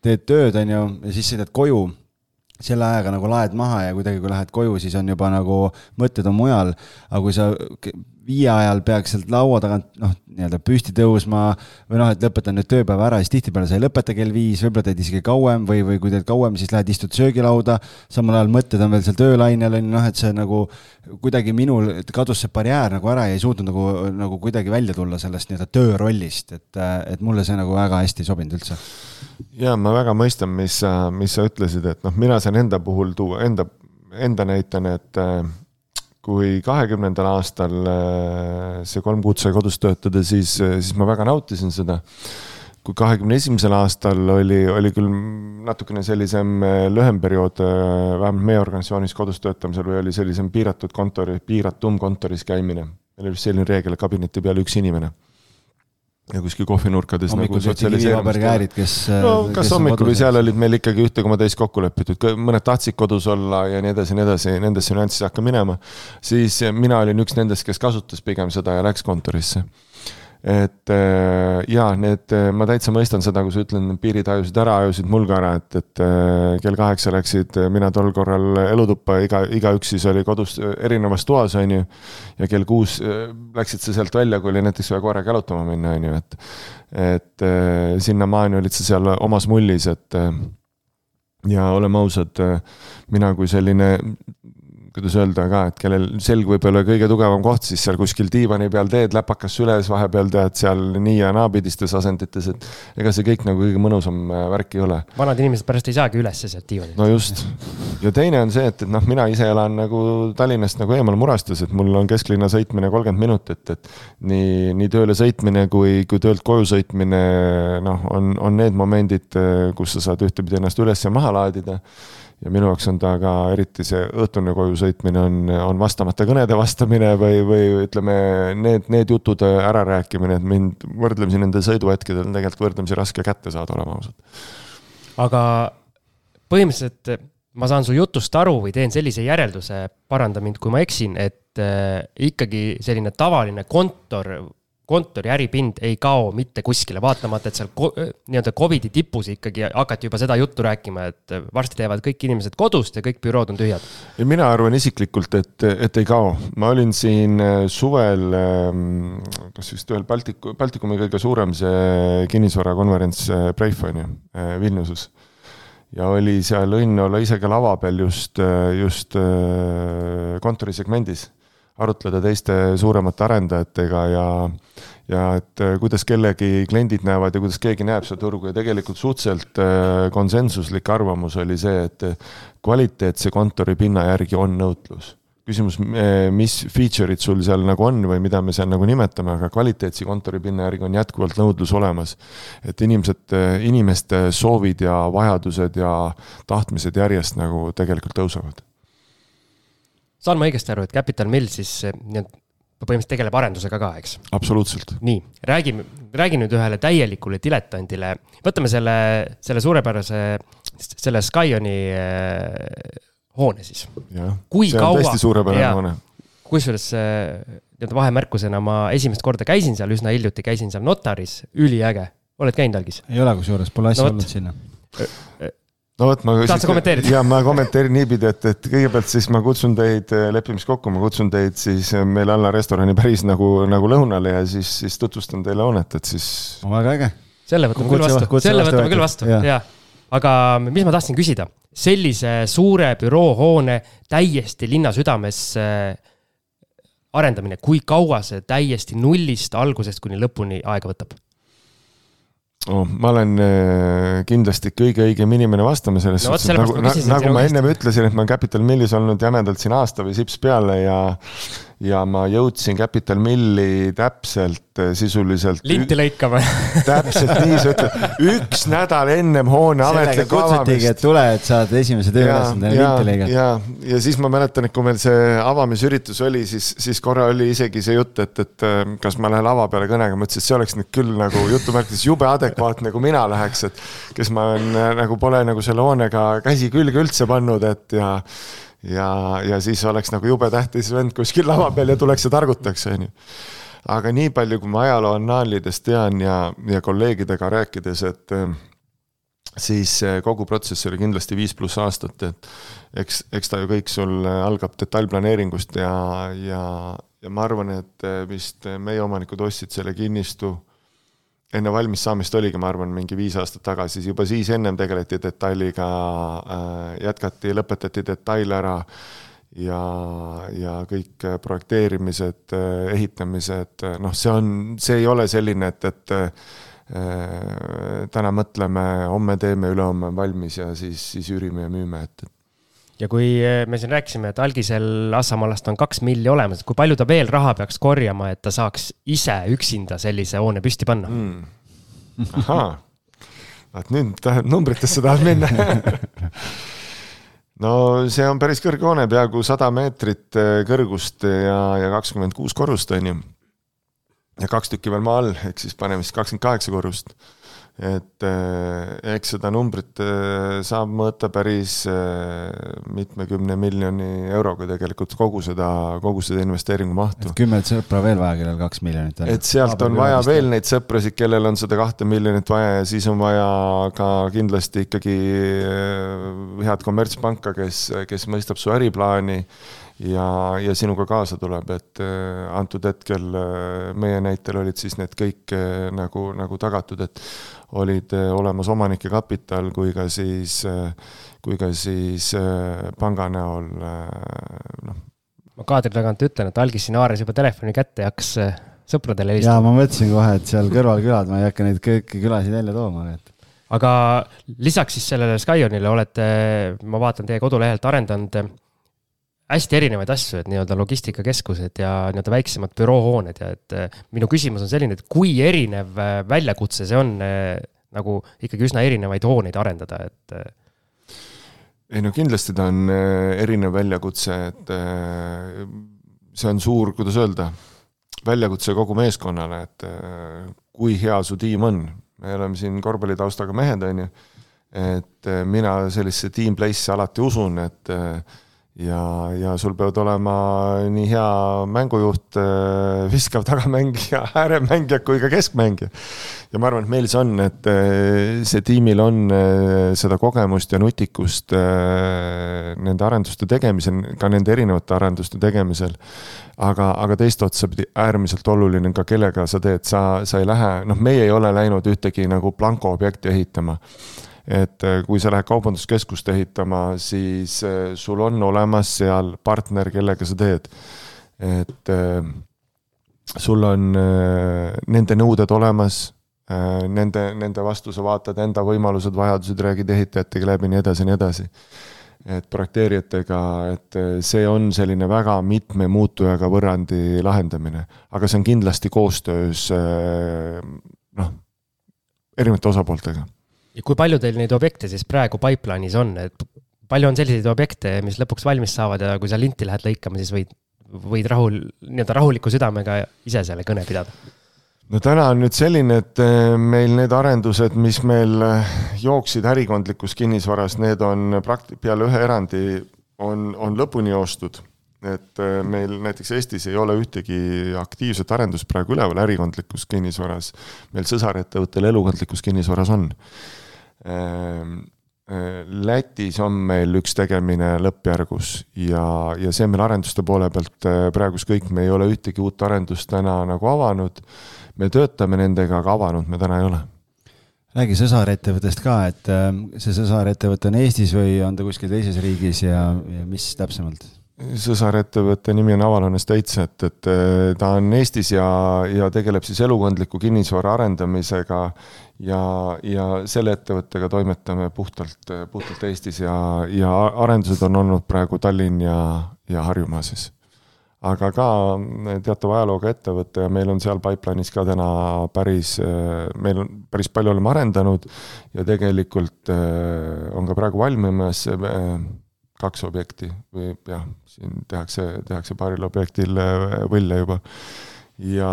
teed tööd, onju, ja siis sõidad koju selle ajaga nagu laed maha ja kuidagi, kui lähed koju, siis on juba nagu mõtted on mujal. aga kui sa viie ajal peaks sealt laua tagant noh, nii-öelda püsti tõusma või noh, et lõpetan nüüd tööpäeva ära, siis tihtipeale sa ei lõpeta kell viis, võib-olla teed isegi kauem või, või kui teed kauem, siis lähed istud söögilauda. samal ajal mõtted on veel seal töölainel on ju noh, et see nagu kuidagi minul kadus see barjäär nagu ära ja ei suutnud nagu, nagu kuidagi välja tulla sellest nii-öelda töörollist, et, et mulle see nagu väga hästi ei sobinud üldse ja ma väga mõistan, mis mis sa ütlesid, et noh, mina saan enda puhul tuua enda, enda näitena, et äh, kui kahekümnendal aastal äh, see kolm kuud sai kodus töötada, siis, siis ma väga nautisin seda. kui kahekümne esimesel aastal oli, oli küll natukene sellisem äh, lühem periood, vähemalt meie organisatsioonis kodus töötamisel või oli sellisem piiratud kontori, piiratum kontoris käimine. meil oli vist selline reegel, et kabineti peal üks inimene ja kuskil kohvinurkades nagu sotsialiseerumist. kes. no kas hommikul või seal olid meil ikkagi ühte koma teist kokku lepitud, mõned tahtsid kodus olla ja nii edasi ja nii edasi, nendesse nüanssidesse hakka minema. siis mina olin üks nendest, kes kasutas pigem seda ja läks kontorisse et äh, jaa, need, äh, ma täitsa mõistan seda, kui sa ütled, need piirid ajusid ära, ajusid mul ka ära, et, et äh, kell kaheksa läksid mina tol korral elutuppa, iga, igaüks siis oli kodus erinevas toas, on ju. ja kell kuus läksid sa sealt välja, kui oli näiteks vaja koeraga jalutama minna, on ju, et. et sinnamaani olid sa seal omas mullis, et ja oleme ausad, mina kui selline kuidas öelda ka, et kellel selg võib olla kõige tugevam koht, siis seal kuskil diivani peal teed läpakas süles, vahepeal tead seal nii ja naapidistes asendites, et ega see kõik nagu kõige mõnusam äh, värk ei ole. vanad inimesed pärast ei saagi ülesse sealt diivanilt. no just. ja teine on see, et, et noh, mina ise elan nagu Tallinnast nagu eemal Murastes, et mul on kesklinna sõitmine kolmkümmend minutit, et nii, nii tööle sõitmine kui, kui töölt koju sõitmine, noh, on, on need momendid, äh, kus sa saad ühtepidi ennast üles ja maha laadida ja minu jaoks on ta ka eriti see õhtune koju sõitmine on, on vastamata kõnede vastamine või, või ütleme, need, need jutud ärarääkimine, et mind võrdlemisi nendel sõiduhetkedel on tegelikult võrdlemisi raske kätte saada, oleme ausad. aga põhimõtteliselt ma saan su jutust aru või teen sellise järelduse, paranda mind, kui ma eksin, et äh, ikkagi selline tavaline kontor kontori äripind ei kao mitte kuskile, vaatamata, et seal nii-öelda Covidi tipus ikkagi hakati juba seda juttu rääkima, et varsti teevad kõik inimesed kodust ja kõik bürood on tühjad. ja mina arvan isiklikult, et, et ei kao. ma olin siin äh, suvel, ähm, kas vist ühel Baltiku, Baltikumi kõige suurem see kinnisvarakonverents Preif on ju, äh, Vilniuses ja oli seal õnn olla ise ka lava peal just, äh, just kontorisegmendis arutleda teiste suuremate arendajatega ja, ja et äh, kuidas kellegi kliendid näevad ja kuidas keegi näeb seda turgu. Ja tegelikult suhteliselt äh, konsensuslik arvamus oli see, et kvaliteetse kontoripinna järgi on nõutlus. Küsimus, mis feature'id sul seal nagu on või mida me seal nagu nimetame, aga kvaliteetse kontoripinna järgi on jätkuvalt nõudlus olemas. et inimesed, inimeste soovid ja vajadused ja tahtmised järjest nagu tegelikult tõusevad saan ma õigesti aru, et Capital Mill siis eh, nii-öelda põhimõtteliselt tegeleb arendusega ka, eks? absoluutselt. nii, räägime, räägi nüüd ühele täielikule diletandile, võtame selle, selle suurepärase, selle Skyoni äh, hoone siis. kui see kaua, kusjuures äh, nii-öelda vahemärkusena ma esimest korda käisin seal üsna hiljuti, käisin seal notaris, üliäge, oled käinud algis? ei ole kusjuures, pole asja no, olnud sinna no vot, ma. tahad sa kommenteerida? ja ma kommenteerin niipidi, et, et kõigepealt siis ma kutsun teid äh, lepimiskokku, ma kutsun teid siis äh, meil alla restorani päris nagu, nagu lõunale ja siis, siis tutvustan teile hoonet, et siis. väga äge. selle võtame küll vastu, selle võtame küll vastu, jaa. aga mis ma tahtsin küsida, sellise suure büroohoone täiesti linna südames äh, arendamine, kui kaua see täiesti nullist algusest kuni lõpuni aega võtab? Oh,? ma olen äh, kindlasti kõige õigem inimene vastama selles no, suhtes, nagu, nagu ma ennem ütlesin, et ma olen Capital Millis olnud jämedalt siin aasta või sips peale ja ja ma jõudsin Capital Milli täpselt äh, sisuliselt. linti lõikama *laughs* täpselt nii sa ütled, üks nädal ennem hoone ametlikku avamist. et tule, et saad esimese tööülesandena linti lõigata. ja, ja siis ma mäletan, et kui meil see avamisüritus oli, siis, siis korra oli isegi see jutt, et, et äh, kas ma lähen lava peale kõnega, ma ütlesin, et see oleks nüüd küll nagu jutumärkides jube adekvaatne, kui mina läheks, et kes ma olen äh, nagu pole nagu selle hoonega käsi külge üldse pannud, et ja ja, ja siis oleks nagu jube tähtis vend kuskil lava peal ja tuleks ja targutaks, on ju. aga nii palju, kui ma ajaloo annaalidest tean ja, ja kolleegidega rääkides, et siis kogu protsess oli kindlasti viis pluss aastat, et eks, eks ta ju kõik sul algab detailplaneeringust ja, ja, ja ma arvan, et vist meie omanikud ostsid selle kinnistu enne valmissaamist oligi, ma arvan, mingi viis aastat tagasi, juba siis ennem tegeleti detailiga äh,, jätkati, lõpetati detail ära ja, ja kõik projekteerimised, äh, ehitamised, noh, see on, see ei ole selline, et, et äh, täna mõtleme, homme teeme, ülehomme on valmis ja siis, siis üürime ja müüme, et, et ja kui eh, me siin rääkisime, et algisel Assamaalast on kaks milli olemas, kui palju ta veel raha peaks korjama, et ta saaks ise üksinda sellise hoone püsti panna mm.? ahaa, vaat nüüd tahad numbritesse tahad minna *laughs* no see on päris kõrge hoone, peaaegu sada meetrit eh, kõrgust ja, ja kakskümmend kuus korrust, on ju. ja kaks tükki veel maa all, ehk siis paneme siis kakskümmend kaheksa korrust et eh, eks seda numbrit eh, saab mõõta päris eh, mitmekümne miljoni euroga tegelikult kogu seda, kogu seda investeeringu mahtu. kümmet sõpra veel vaja, kellel kaks miljonit on. et sealt on vaja veel neid sõprasid, kellel on seda kahte miljonit vaja ja siis on vaja ka kindlasti ikkagi head kommertspanka, kes, kes mõistab su äriplaani ja, ja sinuga kaasa tuleb, et äh, antud hetkel äh, meie näitel olid siis need kõik äh, nagu, nagu tagatud, et olid olemas omanike kapital kui ka siis, kui ka siis panga näol noh. ma kaadri tagant ütlen, et algis siin haaras juba telefoni kätte ja hakkas sõpradele helistama. jaa, ma mõtlesin kohe, et seal kõrvalkülad, ma ei hakka neid kõiki külasid välja tooma, et aga lisaks siis sellele Skionile olete, ma vaatan teie kodulehelt arendanud hästi erinevaid asju, et nii-öelda logistikakeskused ja nii-öelda väiksemad büroohooned ja et eh, minu küsimus on selline, et kui erinev eh, väljakutse see on eh, nagu ikkagi üsna erinevaid hooneid arendada, et ei no kindlasti ta on erinev väljakutse, et see on suur, kuidas öelda, väljakutse kogu meeskonnale, et kui hea su tiim on. me oleme siin korvpallitaustaga mehed, on ju, et mina sellisesse team play'sse alati usun, et ja, ja sul peavad olema nii hea mängujuht, äh, viskav tagamängija, *laughs* ääremängija kui ka keskmängija. ja ma arvan, et meil see on, et äh, see tiimil on äh, seda kogemust ja nutikust nende arenduste tegemisel, ka nende erinevate arenduste tegemisel. aga, aga teist otsa pidi äärmiselt oluline ka, kellega sa teed, sa, sa ei lähe, noh, meie ei ole läinud ühtegi nagu blankoobjekti ehitama et äh, kui sa lähed kaubanduskeskust ehitama, siis äh, sul on olemas seal partner, kellega sa teed. et äh, sul on nende nõuded olemas, nende, nende vastu sa vaatad enda võimalused, vajadused, räägid ehitajatega läbi, nii edasi nii edasi. Et projekteerijatega, et see on selline väga mitme muutujaga võrrandi lahendamine, aga see on kindlasti koostöös noh, erinevate osapooltega ja kui palju teil neid objekte siis praegu pipeline'is on, et palju on selliseid objekte, mis lõpuks valmis saavad ja kui sa linti lähed lõikama, siis võid, võid rahul, nii-öelda rahuliku südamega ise selle kõne pidada? no täna on nüüd selline, et eh, meil need arendused, mis meil eh, jooksid ärikondlikus kinnisvaras, need on prakti-, peale ühe erandi on, on lõpuni joostud et eh, meil näiteks Eestis ei ole ühtegi aktiivset arendust praegu üleval ärikondlikus kinnisvaras. meil sõsarettevõttel elukondlikus kinnisvaras on Lätis on meil üks tegemine lõppjärgus ja, ja see meil arenduste poole pealt praegust kõik, me ei ole ühtegi uut arendust täna nagu avanud. me töötame nendega, aga avanud me täna ei ole räägi sõsarettevõttest ka, et see sõsarettevõte on Eestis või on ta kuskil teises riigis ja, ja mis täpsemalt? Sõsarettevõtte nimi on Avalon Estates, et, et ta on Eestis ja, ja tegeleb siis elukondliku kinnisvara arendamisega ja, ja selle ettevõttega toimetame puhtalt, puhtalt Eestis ja, ja arendused on olnud praegu Tallinn ja, ja Harjumaa siis. aga ka teatava ajalooga ettevõte ja meil on seal pipeline'is ka täna päris, meil on päris palju oleme arendanud ja tegelikult on ka praegu valmimas kaks objekti või jah, siin tehakse, tehakse paaril objektil võlle juba. ja,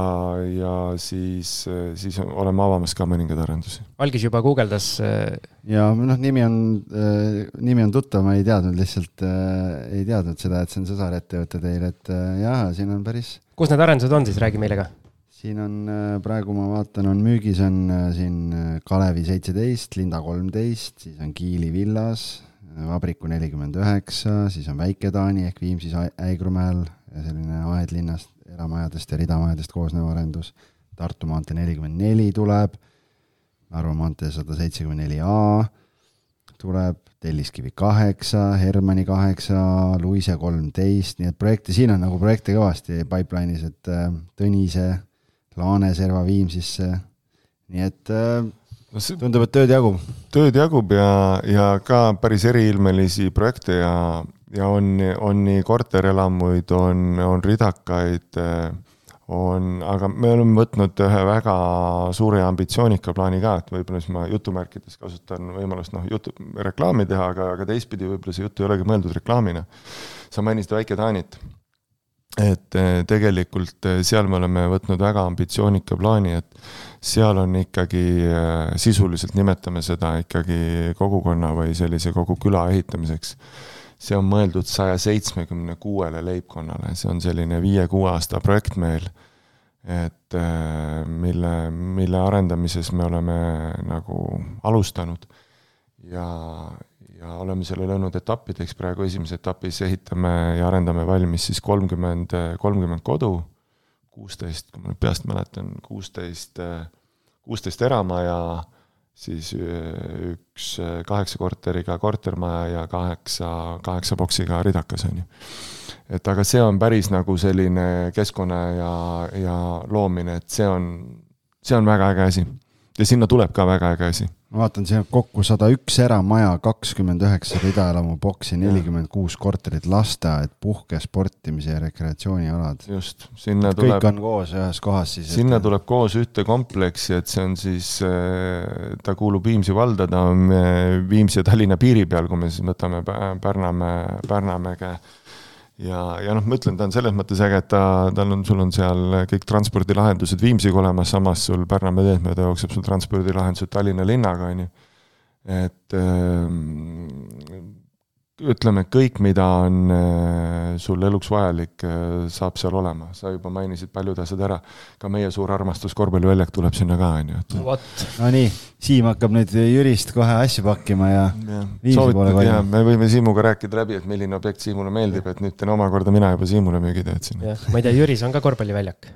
ja siis, siis oleme avamas ka mõningaid arendusi. algis juba guugeldas. Äh, ja noh, nimi on äh,, nimi on tuttav, ma ei teadnud lihtsalt äh,, ei teadnud seda, et see on sõsarettevõte teil, et äh, jaa, siin on päris. kus need arendused on siis, räägi meile ka siin on äh, praegu ma vaatan, on müügis on äh, siin äh, Kalevi seitseteist, Linda kolmteist, siis on Kiili villas, Vabriku nelikümmend üheksa, siis on Väike-Taani ehk Viimsis Äigrumäel selline aedlinnast, eramajadest ja ridamajadest koosnev arendus. Tartu maantee nelikümmend neli tuleb, Narva maantee sada seitsekümmend neli A tuleb, Telliskivi kaheksa, Hermanni kaheksa, Luise kolmteist, nii et projekte, siin on nagu projekte kõvasti pipeline'is, et äh, Tõnise, Laane serva Viimsisse, nii et äh, no see tundub, et tööd jagub. tööd jagub ja, ja ka päris eriilmelisi projekte ja, ja on, on nii korterelamuid, on, on ridakaid, on, aga me oleme võtnud ühe väga suure ja ambitsioonika plaani ka, et võib-olla siis ma jutumärkides kasutan võimalust noh, jutu, reklaami teha, aga, aga teistpidi võib-olla see jutt ei olegi mõeldud reklaamina. sa mainisid Väike-Taanit et eh, tegelikult eh, seal me oleme võtnud väga ambitsioonika plaani, et seal on ikkagi eh, sisuliselt nimetame seda ikkagi kogukonna või sellise kogu küla ehitamiseks. see on mõeldud saja seitsmekümne kuuele leibkonnale, see on selline viie-kuue aasta projekt meil. et mille, mille arendamises me oleme nagu alustanud ja, ja oleme selle löönud etappideks, praegu esimeses etapis ehitame ja arendame valmis siis kolmkümmend, kolmkümmend kodu, kuusteist, kui ma nüüd peast mäletan, kuusteist, kuusteist eramaja, siis üks kaheksa korteriga kortermaja ja kaheksa, kaheksa boksiga ridakas, on ju. et aga see on päris nagu selline keskkonna ja, ja loomine, et see on, see on väga äge asi. ja sinna tuleb ka väga äge asi ma vaatan, siin on kokku sada üks eramaja, kakskümmend üheksa ridaelamu boksi, nelikümmend kuus korterit, lasteaed, puhke, sportimise ja rekreatsioonialad. just, sinna tuleb. kõik on koos ühes kohas siis. sinna et... tuleb koos ühte kompleksi, et see on siis, äh, ta kuulub Viimsi valda, ta on äh, Viimsi ja Tallinna piiri peal, kui me siis võtame Pärnamäe, Pärnamäge ja, ja noh, ma ütlen, ta on selles mõttes äge, et ta, tal on, sul on seal kõik transpordilahendused Viimsiga olemas, samas sul Pärnamäe teed mööda jookseb sul transpordilahendused Tallinna linnaga, on ju. et äh, ütleme, kõik, mida on äh, sul eluks vajalik, äh, saab seal olema, sa juba mainisid paljud asjad ära. ka meie suur armastus, korvpalliväljak tuleb sinna ka, on ju, et. Nonii, Siim hakkab nüüd Jürist kohe asju pakkima ja, ja. soovitan, jaa, me võime Siimuga rääkida läbi, et milline objekt Siimule meeldib, et nüüd teen omakorda mina juba Siimule müügitööd siin. ma ei tea, Jüris on ka korvpalliväljak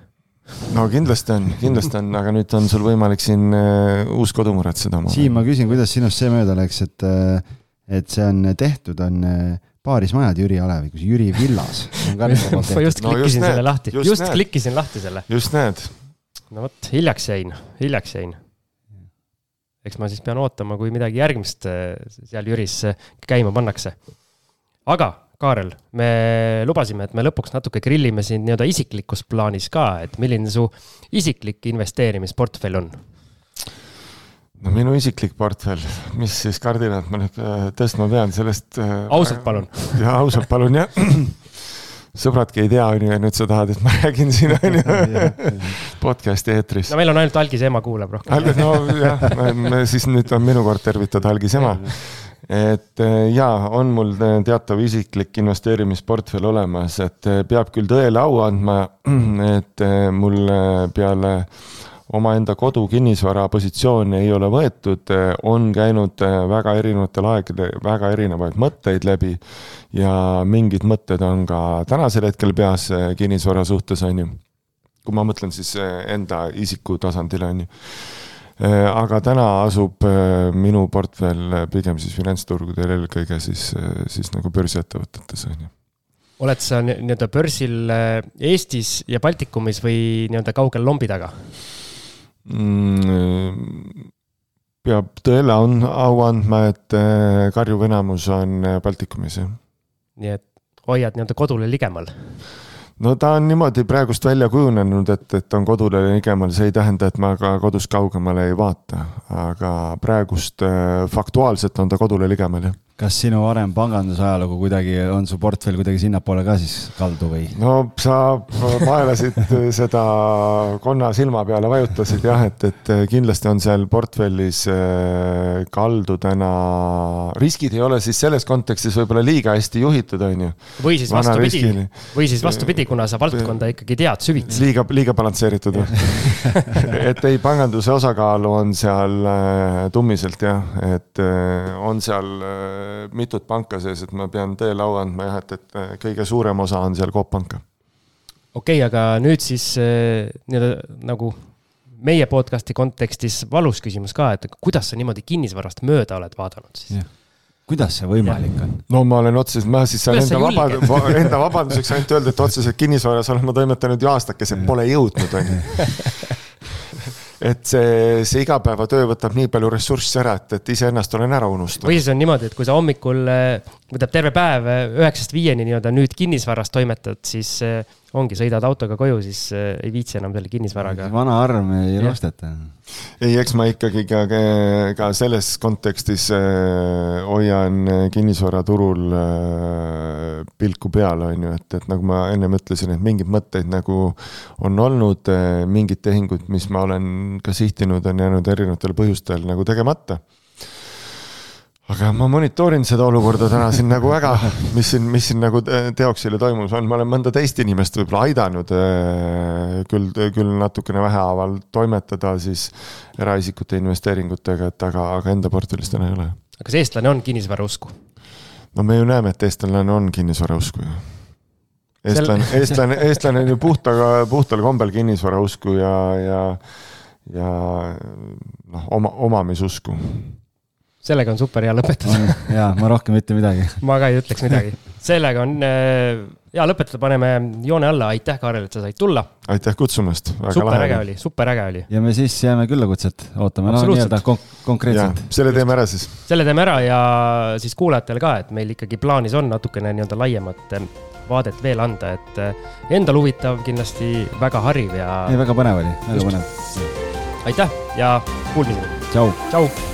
no kindlasti on, kindlasti on, aga nüüd on sul võimalik siin uh, uus kodu muretseda. Siim, ma küsin, kuidas sinust see mööda läks, et uh, et see on tehtud, on paarismajad Jüri Alevikus, Jüri villas. *laughs* ma just klikkisin no, just selle need, lahti, just, just klikkisin lahti selle. just need. no vot, hiljaks jäin, hiljaks jäin. eks ma siis pean ootama, kui midagi järgmist seal Jüris käima pannakse. aga Kaarel, me lubasime, et me lõpuks natuke grillime sind nii-öelda isiklikus plaanis ka, et milline su isiklik investeerimisportfell on no minu isiklik portfell, mis siis kardinad ma nüüd äh, tõstma pean, sellest. Äh, ausalt palun. *laughs* ja ausalt palun jah. *clears throat* sõbradki ei tea, on ju, ja nüüd sa tahad, et ma *laughs* räägin siin, on ju, podcast'i eetris. no meil on ainult Algis ema kuulab rohkem. nojah, siis nüüd on minu kord tervitada Algis ema et äh, jaa, on mul teatav isiklik investeerimisportfell olemas, et peab küll tõele au andma, *clears throat* et mul peale omaenda kodu kinnisvara positsiooni ei ole võetud, on käinud väga erinevatel aegadel väga erinevaid mõtteid läbi ja mingid mõtted on ka tänasel hetkel peas kinnisvara suhtes, on ju. kui ma mõtlen siis enda isiku tasandil, on ju aga täna asub minu portfell pigem siis finantsturgudel, eelkõige siis, siis nagu börsiettevõtetes, on ju. oled sa nii-öelda börsil Eestis ja Baltikumis või nii-öelda kaugel lombi taga? Peab tõele on, au andma, et karjuv enamus on Baltikumis, jah. nii et hoiad nii-öelda kodule ligemal? no ta on niimoodi praegust välja kujunenud, et, et on kodule ligemal, see ei tähenda, et ma ka kodust kaugemale ei vaata, aga praegust äh, faktuaalselt on ta kodule ligemal, jah kas sinu varem pangandusajalugu kuidagi, on su portfell kuidagi sinnapoole ka siis kaldu või? no sa vaevlasid *laughs* seda konna silma peale vajutasid jah, et, et kindlasti on seal portfellis äh, kaldu täna, riskid ei ole siis selles kontekstis võib-olla liiga hästi juhitud, on ju. või siis vastupidi, või siis vastupidi, kuna sa valdkonda ikkagi tead süvitsi. liiga, liiga balansseeritud või *laughs* et ei, panganduse osakaalu on seal äh, tummiselt jah, et äh, on seal mitut panka sees, et ma pean tõele au andma jah, et, et äh, kõige suurem osa on seal Coop Panka. okei okay,, aga nüüd siis äh, nii-öelda nagu meie podcast'i kontekstis valus küsimus ka, et kuidas sa niimoodi kinnisvarast mööda oled vaadanud siis? kuidas see võimalik on? no ma olen otseselt, ma siis saan enda vaba, enda vabanduseks ainult öelda, et otseselt kinnisvaras olen ma toimetanud ju aastakese, pole jõudnud, on ju *laughs* et see, see igapäevatöö võtab nii palju ressurssi ära, et, et iseennast olen ära unustanud. või siis on niimoodi, et kui sa hommikul võtab terve päev üheksast viieni nii-öelda nüüd kinnisvaras toimetad, siis ongi, sõidad autoga koju, siis äh, ei viitsi enam selle kinnisvaraga. vana arm ei ja. osteta. ei, eks ma ikkagi ka, ka selles kontekstis äh, hoian kinnisvaraturul äh, pilku peal, on ju, et, et nagu ma ennem ütlesin, et mingeid mõtteid nagu on olnud, mingid tehingud, mis ma olen ka sihtinud, on jäänud erinevatel põhjustel nagu tegemata aga ma monitoorin seda olukorda täna siin nagu väga, mis siin, mis siin nagu teoksile toimus on, ma olen mõnda teist inimest võib-olla aidanud äh, küll, küll natukene vähehaaval toimetada siis eraisikute investeeringutega, et aga, aga enda portfellis täna ei ole. aga kas eestlane on kinnisvarausku? no me ju näeme, et eestlane on kinnisvarausku ju. eestlane, eestlane, eestlane on ju puhta, puhtal kombel kinnisvarausku ja, ja, ja noh, oma, omamisusku sellega on super hea lõpetada. ja ma rohkem ei ütle midagi. *laughs* ma ka ei ütleks midagi. sellega on äh, hea lõpetada, paneme joone alla, aitäh, Kaarel, et sa said tulla. aitäh kutsumast. super äge oli, super äge oli. ja me siis jääme küllakutset ootame, no nii-öelda konk konkreetselt. selle teeme ära siis. selle teeme ära ja siis kuulajatele ka, et meil ikkagi plaanis on natukene nii-öelda laiemat äh, vaadet veel anda, et äh, endal huvitav, kindlasti väga hariv ja. ei, väga põnev oli, väga põnev. aitäh ja kuulmiseni. tšau. tšau.